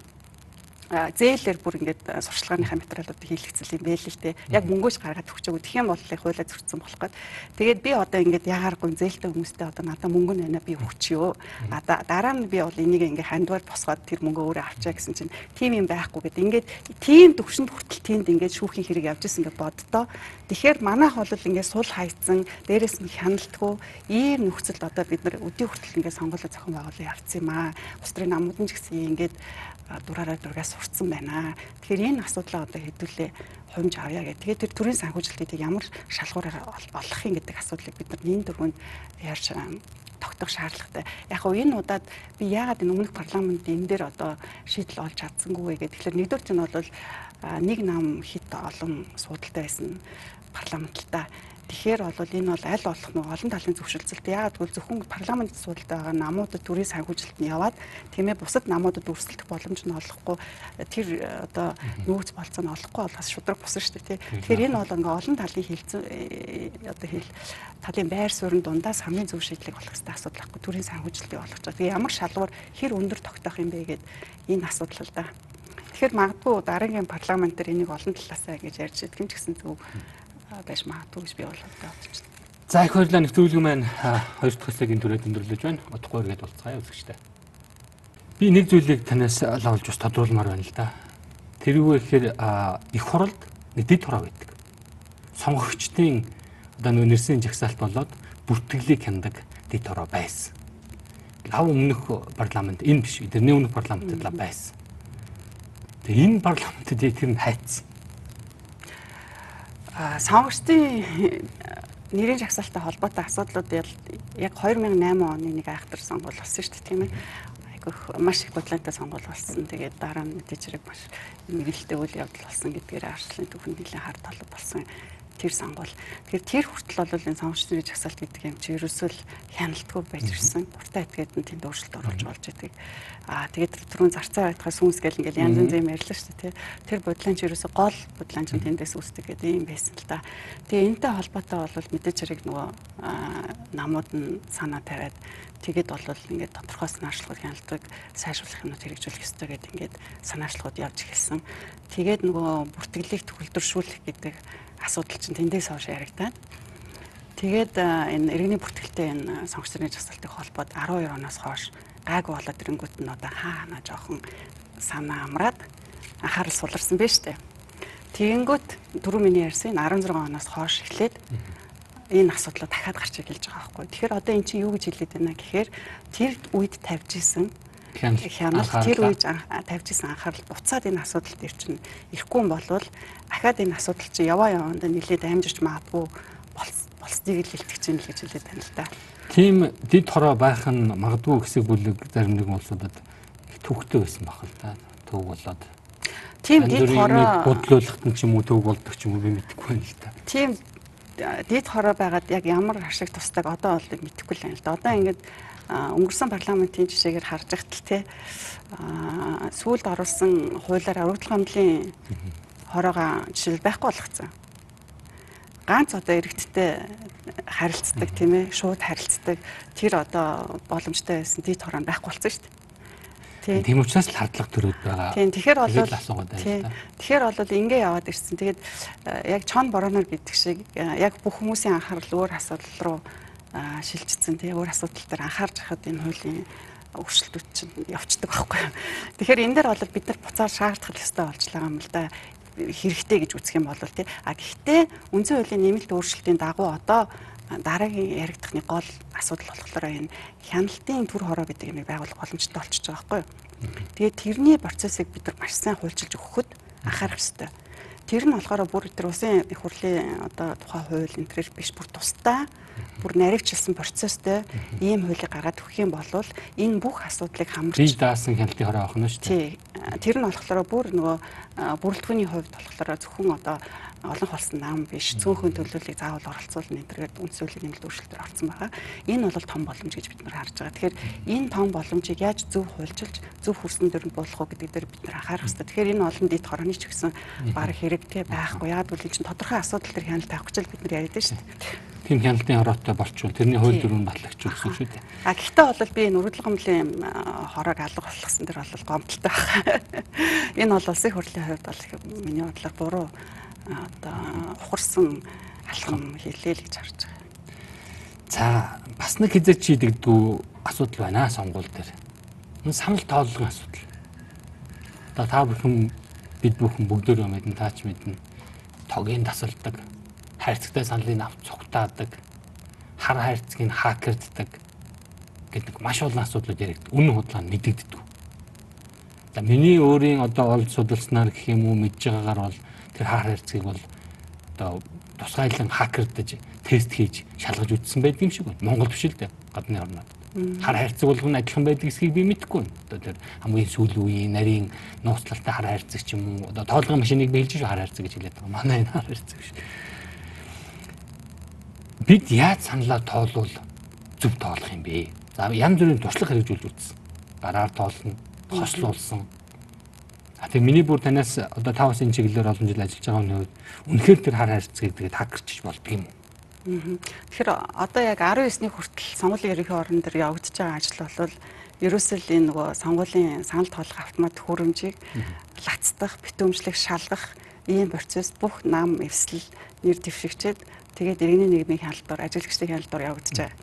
зээлээр бүр ингээд сурчлагынхаа материалуудыг хийлгэцэл юм байл л те. Яг мөнгөөс гаргаад өгчөөг. Тэгэх юм бол их хуулиа зөрчсөн болох гээд. Тэгээд би одоо ингээд ягааргүй зээлтэй хүмүүстэй одоо надад мөнгө нэна би өгчөө. А дараа нь би бол энийг ингээд хандвар босгоод тэр мөнгөө өөрөө авчаа гэсэн чинь тийм юм байхгүй гэд. Ингээд тийм төвшөнд хүртэл тэнд ингээд шүүхийн хэрэг явж исэн гэж боддоо. Тэгэхээр манайх бол ингээд сул хайцсан дээрээс нь хяналтгүй ийм нөхцөлд одоо бид нар өдөө хүртэл ингээд сонгуулаа зохион байгуулалт явцсан юм аа. Устрын намууд нь ч гэсэн ингээд дураараа дургаас сурцсан байна. Тэгэхээр энэ асуудлаа одоо хэдүүлээ хумж авъя гэх. Тэгээд тэр төрийн санхүүжилтийг ямар шалгуураар олох юм гэдэг асуудлыг бид нар энэ дөрвөнд ярьж тогтоох шаардлагатай. Яг хөө энэ удаад би яагаад энэ өмнөх парламент энэ дээр одоо шийдэл олж чадсангүй гэдэг. Тэгэхээр нэгдүгээр нь бол нэг нам хит олон суудалтай байсан парламент л та Тэгэхээр бол энэ бол аль болох нэг олон талын зөвшөлтсөлт. Яагаад гэвэл зөвхөн парламент асуудалтай байгаа намуудад төрийн санхүүжилт нь яваад тийм ээ бусад намуудад өрсөлдөх боломж нь олохгүй тэр одоо нөөц болцоо нь олохгүй болохоос шудраг бусан шүү дээ тий. Тэгэхээр энэ бол ингээ олон талын хилцэн одоо хэл талын байр суурин дундаас хамгийн зөв шийдлийг олох хэрэгтэй асуудал байхгүй төрийн санхүүжилтийг олгож байгаа. Тэгээ ямар шалгуур хэр өндөр тогтоох юм бэ гэд энэ асуудал л да. Тэгэхээр магадгүй дараагийн парламент дээр энийг олон талаасаа ингэж ярьж идэх юм ч гэсэн зөв байж магадгүй гэж би бол бодож байна. За их баярлалаа нэвтрүүлэг маань хоёр дахь хэсгийн түрээд өндөрлөж байна. Удахгүй үргээд уулзцаая үзэгчтэй. Би нэг зүйлийг танаас лавлж бас тодруулмаар байна л да. Тэрүүгээр ихээр их хуралд нэг дэд хороо байдаг. Сонгогчдын одоо нэрсийн жагсаалт болоод бүртгэлийг хяндаг дэд хороо байсан. Лав өмнөх парламент энэ биш. Тэрний өмнөх парламентд лав байсан. Тэгээ энэ парламентд тэр нь хайцсан сонгогчдын нэрийн жагсаалтай холбоотой асуудлууд яг 2008 оны нэг айхтар сонгуул болсон шүү дээ тийм ээ. Айгүйх маш их бодлоотой сонгуул болсон. Тэгээд дараа нь мэдээж хэрэг маш мэрэгэлтэй үйл явдал болсон гэдгээр арчлын түүхэнд нэлээд хар талууд болсон тэр сонгуул. Тэгэхээр тэр хүртэл бол энэ сонгогчдын жагсаалт гэдэг юм чи ерөөсөө л хяналтгүй байж ирсэн. Дуртай этгээд нь тэнд өөрчлөлт оруулж болж байдаг. Аа тэгээд түрүүн зарцаа байтахаас сүнс гэл ингээл янз янз юм ярьлаа шүү дээ. Тэр бодлон чи ерөөсөө гол бодлон чи тэндээс үүсдэг гэдэг юм байсан л да. Тэгээ энэтэй холбоотой бол мэдээж хэрэг нөгөө намууд нь санаа тавиад тэгээд бол ингээд тодорхой санаачлагууд хяналтыг сайжруулах юмнууд хэрэгжүүлэх ёстой гэдэг ингээд санаачлагууд явж эхэлсэн. Тэгээд нөгөө бүртгэлийг төгөлдршүүлэх гэдэг асуудал чинь тэндээс хойш яригдаад тэгээд энэ иргэний бүртгэлтэй энэ сонгогч нарын жагсаалтыг холбоод 12 оноос хойш гайгүй болоод ирэнгүүт нь одоо хаана жоохон санаа амраад анхаарал суларсан байж тээ. Тэгэнгүүт дөрөв миний ярьсан 16 оноос хойш эхлээд энэ асуудлаа дахиад гарч эхэлж байгаа байхгүй. Тэгэхээр одоо эн чинь юу гэж хэлээд байна гэхээр тэр үед тавьж исэн хянал тэр үед тавьж исэн анхаарал буцаад энэ асуудал дээр чинь ирэхгүй юм бол дахиад энэ асуудал чинь яваа яваанд нэлээд амжирч магадгүй болсныг л хэлдэг чинь л гэж хэлээд байна л да. Тийм дид хороо байх нь магадгүй хэсэг бүлэг зарим нэгэн улсуудад төвхтэй байсан баг л да. Төв болоод. Тийм дид хороо бодлуулахт нь ч юм уу төв болдог ч юм уу би мэдэхгүй байна л да. Тийм дид хороо байгаад яг ямар ашиг тусдаг одоо бол мэдэхгүй л байна л да. Одоо ингээд өнгөрсөн парламентын жишээгээр харж байхад л те сүүлд оруулсан хуулиар урагдлах хамдлын хороогоо жишээл байхгүй болгоцсон. Ганц одоо иргэдтэй харилцдаг тийм ээ шууд харилцдаг тэр одоо боломжтой байсан дид хорон байхгүй болсон шүү дээ. Тийм учраас л хардлага төрөөд байгаа. Тийм тэгэхээр бол тэгэхээр бол ингэ яваад ирсэн. Тэгээд яг чон боронор гэдэг шиг яг бүх хүмүүсийн анхаарал өөр асуудал руу шилжчихсэн тий өөр асуудал дээр анхаарч хахад энэ хуулийн өршөлтүүд чинь явцдаг байхгүй. Тэгэхээр энэ дээр бол бид нар буцаар шаардах ёстой болж байгаа юм л да хэрэгтэй гэж үзэх юм бол тий а гэхдээ үндсэн хуулийн нэмэлт өөрчлөлтийн дагуу одоо дараагийн яригдахны гол асуудал болохоор энэ хяналтын төр хороо гэдэг юм байгуулах боломжтой болчихж байгаа байхгүй. Тэгээд тэрний процессыг бид нар маш сайн хуульчилж өгөхөд анхаарах ёстой. Тэр нь болохоор бүр тэр усын их хурлын одоо тухай хууль төр биш бүр тусдаа бүр наривчлсан процесстэй ийм хуулийг гаргаад өгөх юм бол энэ бүх асуудлыг хамарч бие даасан хяналтын хороо авах нь шүү дээ. Тэр нь болохоор бүр нөгөө бүрэлдэхүүний хувьд болохоор зөвхөн одоо олон холсон нам биш цөөхөн төлөвлөлийг заавал оролцуулна энэ төргээд үндсүүлийн нэмэлт өөрчлөлтөөр орсон байгаа. Энэ бол том боломж гэж бид нар харж байгаа. Тэгэхээр энэ том боломжийг яаж зөв хуульчилж зөв хүрсэн дөрөнд буулгах уу гэдэг дээр бид нар анхаарах хэрэгтэй. Тэгэхээр энэ олон дэд хорооны ч гэсэн баг хэрэгтэй байхгүй. Яг үл энэ чинь тодорхой асуудал төр хяналт авах гэж бид нар яриад шүү дээ. Тийм хяналтын хороотой болчвол тэрний хууль дүрмөнд батлагч гэсэн шүү дээ. А гэхдээ бол би энэ үргэлж гомлын хороог алга болгосон дэр бол гомдолтой байна. <laughs> Энэ бол улсын хурлын хувьд бол миний бодлоор буруу одоо ухарсан алхам хэлээ л гэж харж байгаа. За бас нэг хязгаар чийдэгдүү асуудал байна сонгуул дээр. Энэ санал тооллогын асуудал. Одоо та бүхэн бид бүхэн бүгдөө мэднэ таач мэднэ. Тогийн тасалдаг, хайрцагтай саналыг авч цугтаадаг, хар хайрцгийг хакерддаг гэдэг маш олон асуудлууд яригд. Үнэн худлаа мэдэгддэг. За миний өөрийн одоо олж судалснаар гэх юм уу мэдж байгаагаар бол тэр хаар хайрцгийг бол одоо тусгайлан хакердаж тест хийж шалгаж үзсэн байдаг юм шиг байна. Монгол биш л дээ гадны орнууд. Хар хайрцаг болгоно адилхан байдаг эсхийг би мэдэхгүй байна. Одоо тэр хамгийн сүүлийн үеийн нарийн нууцлалтай хар хайрцаг ч юм уу одоо тоолгын машиныг биелж шүү хар хайрцаг гэж хэлээд байгаа. Манай энэ хар хайрцаг биш. бид яаж саналаа тоолвол зөв тоолох юм бэ? За янз бүрийн туршлага хэрэгжүүлж үзсэн. Гараар тоолсон, хослуулсан. А тэгээ миний бүр танаас одоо таваас энэ чиглэлээр олон жил ажиллаж байгаа хувьд үнэхээр тэр хар харилцааг тэгээд хакерчиж болдго юм? Тэгэхээр одоо яг 19-ний хүртэл сонгуулийн ерөнхий орон дээр явагдаж байгаа ажил бол ерөөсөө л энэ нөгөө сонгуулийн санал тоолох автомат хөрөмжийг лацдах, битүүмжлэх, шалгах ийм процесс бүх нам эвсэл нэр дэвшигчээд тэгээд иргэний нийгмийн хяналтаар ажиллагчдын хяналтаар явагдаж байгаа.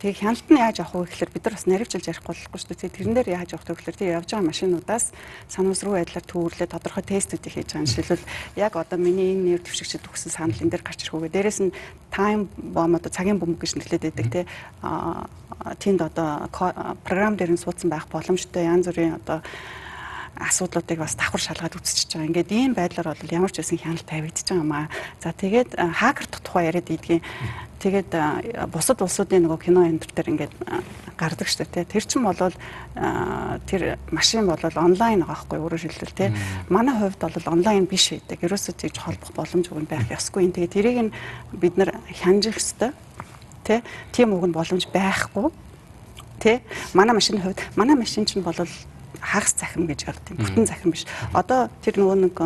Тэгээ хяналт нь яаж авах вэ гэхээр бид нар бас наривчилж ярихгүй болохгүй шүү дээ. Тэрэн дээр яаж авах вэ гэхээр тэгээ явж байгаа машинуудаас санамсруу байдлаар төвөрлөө тодорхой тестүүдийг хийж байгаа. Жишээлбэл яг одоо миний энэ нэр дэвшигчд өгсөн санал энэ дээр гарч ирэхүүгээ. Дээрээс нь time bomb одоо цагийн бөмбөг гэж нэрлэдэг байдаг тий. Аа тэнд одоо програм дээр нь суудсан байх боломжтой янз бүрийн одоо асуудлуудыг бас давхар шалгаад үзчихэж байгаа. Ингээд ийм байдлаар бол ямар ч байсан хяналт тавигдчихж байгаа юм аа. За тэгээд хакер тухай яриад идгийн. Тэгээд бусад улсуудын нөгөө кино энэ төр ингээд гардаг штэ тий. Тэр чинь бол тэр машин бол онлайн байгаа хгүй өөрөөр хэлбэл тий. Манай хувьд бол онлайн биш байдаг. Ерөөсөө тийж холбох боломж үгүй байх ёсгүй. Тэгээд тэрийг нь бид нар хянжих ёстой. Тий. Тийм үг нь боломж байхгүй. Тэ манай машины хувьд манай машин чинь бол хагас захим гэж ярд тийм бүтэн захим биш. Одоо тэр нөгөө нэг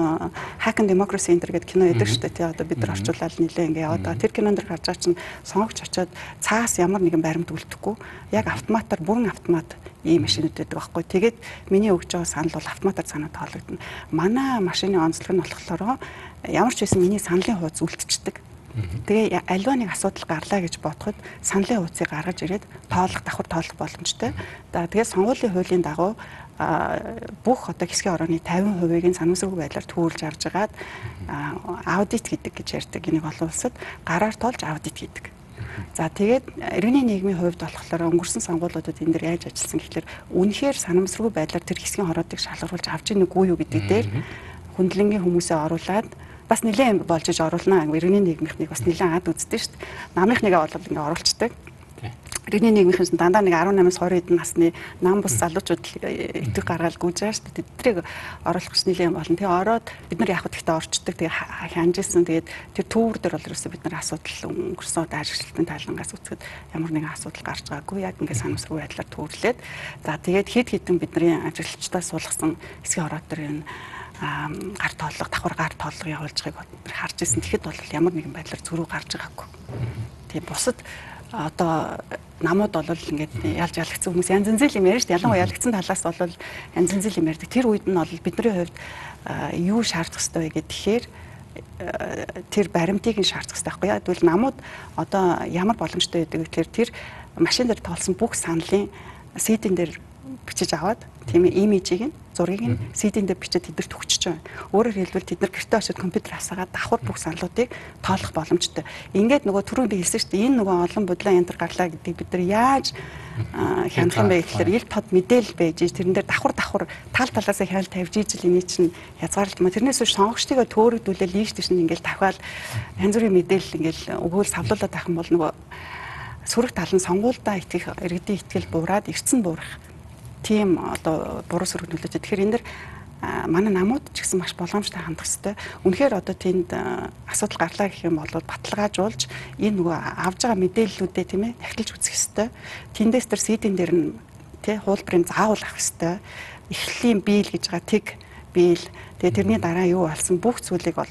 Hack and Democracy Center гэдэг кино яадаг шүү дээ. Тий одоо бид нар орчуулаад нилээ ингээ яваад байгаа. Тэр кинонд дэр гарч байгаа чинь сонгогч очиод цаас ямар нэгэн баримт үлдэхгүй яг автоматар бүрэн автомат ийм машинууд байдаг байхгүй. Тэгээд миний өгж байгаа санал бол автоматар санаа тоологдно. Манай машины онцлог нь болохоор ямар ч байсан миний саналын хуудас үлдчихдэг. Тэгээ альва нэг асуудал гарлаа гэж бодоход саналын хуудсыг гаргаж ирээд тоолох давхар тоолох боломжтой. За тэгээ сонгуулийн хуулийн дагуу бүх одоо хэсгийн орооны 50%-ийг нь санамсаргүй байдлаар төвөрлж авч агаад аудит гэдэг гэж ярьдаг. Энийг олон улсад гараар тоолж аудит гэдэг. За тэгээд иргэний нийгмийн хувьд болохоор өнгөрсөн сонгуулиудад энэ дэр яаж ажилласан гэхэлэр үнэхээр санамсаргүй байдлаар тэр хэсгийн хороодыг шалгаруулж авч ийн үгүй юу гэдэг дээр хүндлэнгийн хүмүүсээ оруулаад бас нэлээд болж иж оруулнаа. Иргэний нийгмийнхнийг бас нэлээд ад үздэг шүү дээ. Намынхныгаа бол ингээ оруулцдаг Иргэний нийгмийнхэн дандаа нэг 18-аас 20 хэдэн насны нам бус залуучууд итэг гаргаад гүйж байгаа шүү дээ. Тэднийг оруулах гэж нэлээд болно. Тэгээ ороод бид нар яг гэхдээ орчдөг. Тэгээ хянжсэн. Тэгээд тэр төвөр дээр бол ерөөсөө бид нар асуудал өнгөрсөн одоо ажиглалтын талангаас үзэхэд ямар нэгэн асуудал гарч байгаагүй. Яг ингээд санамсаргүй байдлаар төвөрлээд за тэгээд хэд хэдэн бидний ажиглагчдаас суулгасан хэсгийн ороод дээр энэ гар тооллого, давхар гар тооллого явуулж байгааг харж ирсэн. Тэгэхэд бол ямар нэгэн байдлаар зөрүү гарч байгаагүй. Тэгээ бусад одоо намууд бол ингээд ялж ялгцсан хүмүүс янз янз юм ярьж шүү дээ. Ялангуяа ялгцсан талаас бол янз янз юм ярьдаг. Тэр үед нь бол бидний хувьд юу шаардах хэрэгтэй вэ гэхээр тэр баримтыг нь шаардах хэрэгтэй байхгүй яа. Тэгвэл намууд одоо ямар боломжтой байдаг гэхээр тэр машин дээр тоолсон бүх саналын сетийн дээр бичиж аваад тийм имижийг нь зургийг нь CD-н дээр бичиж тэдэрт өгчөж байгаа. Өөрөөр хэлбэл тэд нар гэртээ очиод компьютер асаагаад давхар бүх саналуудыг тоолох боломжтой. Ингээд нөгөө түрүүнд би хэлсэн шүү дээ. Энэ нөгөө олон бодлоо янтар гарлаа гэдэг бид нар яаж хянах юм бэ гэхээр ил тод мэдээлэл байж тэрэн дээр давхар давхар тал талаасаа хяналт тавьж ижил эний чинь хязгаарлалт маа тэрнээс биш сонгогчдыгаа төөрөгдүүлээ лийш тийш ингээл тавхаал янз бүрийн мэдээлэл ингээл өгөөл савлуулаад байх юм бол нөгөө сөрөг тал нь сонгуульдаа итгэх иргэдийн итгэл буураад эрцэн буурах тийм одоо буруу сөрөг нөлөөтэй. Тэгэхээр энэ дэр манай намууд ч гэсэн маш боломжтой хандах хэрэгтэй. Үнэхээр одоо тэнд асуудал гарлаа гэх юм бол баталгаажуулж энэ нөгөө авж байгаа мэдээллүүдээ тийм ээ дахилж үзэх хэрэгтэй. Тэндээс тэр сидийн дээр нь тий хуулбарыг заавал авах хэрэгтэй. Эхлэлийн биел гэж байгаа тэг биел. Тэгээ тэрний дараа юу болсон бүх зүйлийг бол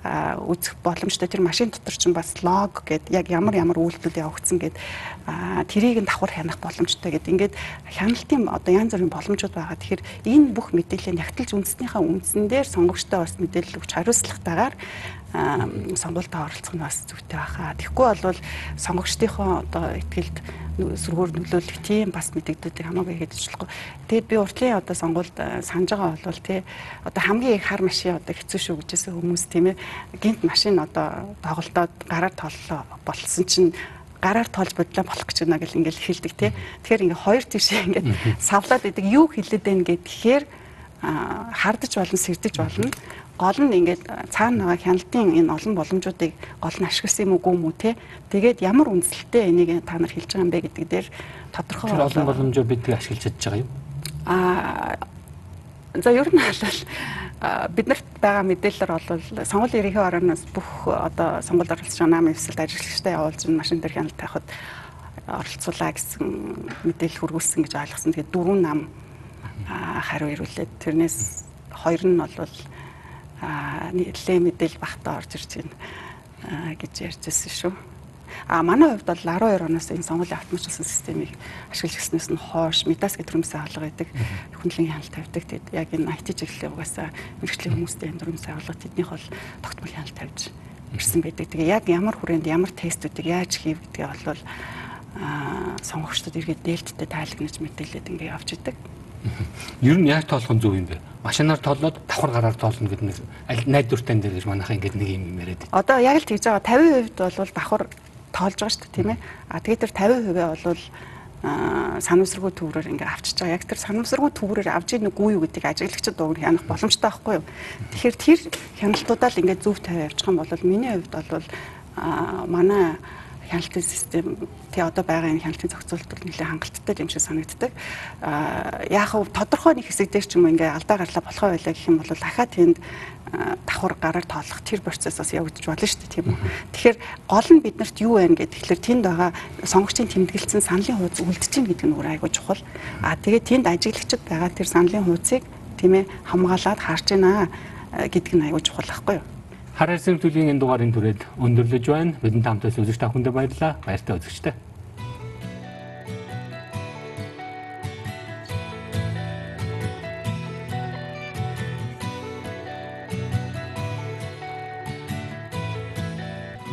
үзэх боломжтой. Тэр машин дотор чинь бас лог гэд яг ямар ямар үйлдэлүүд явагдсан гэд тэрийг нь давхар хянах боломжтой гэд ингээд хяналтын одоо янз бүрийн боломжууд байгаа. Тэгэхээр энэ бүх мэдээллийг нягтлж үндснийхээ үндсэн дээр сонгогчтой бас мэдээлэл өгч хариуцлагатайгаар сонгуультаа оролцох нь бас зүйтэй байхаа. Тэгэхгүй бол сонгогчдийнхоо одоо ихтгэлд сүргээр нөлөөлөх тийм бас мэдэгдүүдийг хамаагүй хийж ажиллахгүй. Тэгээд би уртлын одоо сонгуульд санаж байгаа бол тий одоо хамгийн их хар машин одоо хэцүү шүү гэжсэн хүмүүс тийм ээ гинт машин одоо тоглолтоод гараар толлоо болсон чинь гараар тоолж бодлоо болох гэж байна гэл ингээл хэлдэг тий. Тэгэхээр ингээ хоёр тишээ ингээд савлаад идэг юу хэлээд байна гэхээр хардаж болно, сэрдэж болно гол нь ингээд цаана байгаа хяналтын энэ олон боломжуудыг гол нь ашигласан юм уу гүм үү те? Тэгээд ямар үндсэлтэй энийг та нар хэлж байгаа юм бэ гэдэг дээр тодорхой олон боломжоо бид ашиглаж чадж байгаа юм. А за ер нь бол биднэрт байгаа мэдээлэлээр бол сонгуулийн ерөнхий орооноос бүх одоо сонгуульд оролцож байгаа намын эвсэлд ажиллагчтай явуулж машин дээр хяналт тавихад оролцуулаа гэсэн мэдээлэл хүргүүлсэн гэж ойлгосон. Тэгээд дөрвөн нам хариу ирүүлээд тэрнээс хоёр нь бол нэлээ мэдээлэл багтаа орж ирж байна гэж ярьж байсан шүү. А манай хувьд бол 12 оноос энэ сонгуулийн автоматжуулсан системийг ашиглаж гиснээс нь хойш медас гэдэг төрөмсөө алга гэдэг хүнлэн хяналт тавьдаг. Тэгэд яг энэ IT чиглэлийн угаасаа мэрэгчлийн хүмүүстэй энэ төрөмсөө алга тэднийх бол тогтмол хяналт тавьж ирсэн байдаг. Тэгээ яг ямар хүрээнд ямар тестүүдийг яаж хийв гэдгээ бол сонгогчдод эргээд дээлттэй тайлагнаж мэдээлээд ингээ явж идэг. Ер нь яаж тоолох нь зөв юм бэ? Машинаар тоолоод давхар гараар тоолно гэдэг нэг аль найдвартай дээр гэж манайхаа ингээд нэг юм яриад байна. Одоо яг л тэгж байгаа 50% бол давхар тоолж байгаа шүү дээ тийм ээ. А тэгээд тэр 50% бол санамсаргүй төврөөр ингээ авчиж байгаа. Яг тэр санамсаргүй төврөөр авж ийн үгүй юу гэдгийг ажиглагчид дууг хянах боломжтой байхгүй юу? Тэгэхээр тэр хяналтуудаа л ингээ зөв тавиа явчих юм бол миний хувьд бол манай хяналтын систем тий одоо байгаа энэ хяналтын зохицуулалт бол нэлээд хангалттай юм шиг санагддаг. Аа яг хав тодорхой нэг хэсэг дээр ч юм ингээ алдаа гарлаа болохоо байлаа гэх юм бол дахиад тэнд давхар гараар тоолох тэр процессоос явагдаж болно шүү дээ тийм үү. Тэгэхээр гол нь биднэрт юу байна гэдэг тэгэхээр тэнд байгаа сонгогчийн тэмдэглэсэн саналын хуудас үлдэж гин гэдэг нь өөр айгуу чухал. Аа тэгээд тэнд ажиглагчд байгаа тэр саналын хуудсыг тийм ээ хамгаалаад харж байна гэдэг нь айгуу чухал байхгүй юу? Хараасан төлөвийн энэ дугаарын түрээд өндөрлөж байна. Бидэнд хамтаас үзэгч та бүхэндээ баярлалаа. Баяртай үзэгчтэй.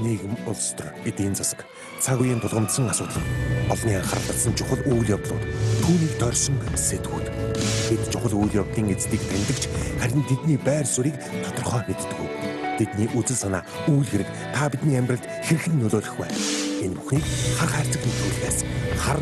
нийгэм улс төр эдийн засаг цаг үеийн тулгамдсан асуудал олонний анхаарал татсан чухал үйл явдлууд түүнийг дорсон сэтгүүд бид чухал үйл явдлын эздийг таньдагч харин тэдний байр суурийг тодорхой мэддэг Бидний үзэл санаа, үйл хэрэг та бидний амьдралд хэрхэн нөлөөлөх вэ? Энэ бүхнийг хар хайрцаг нөлөөлөхөөс хар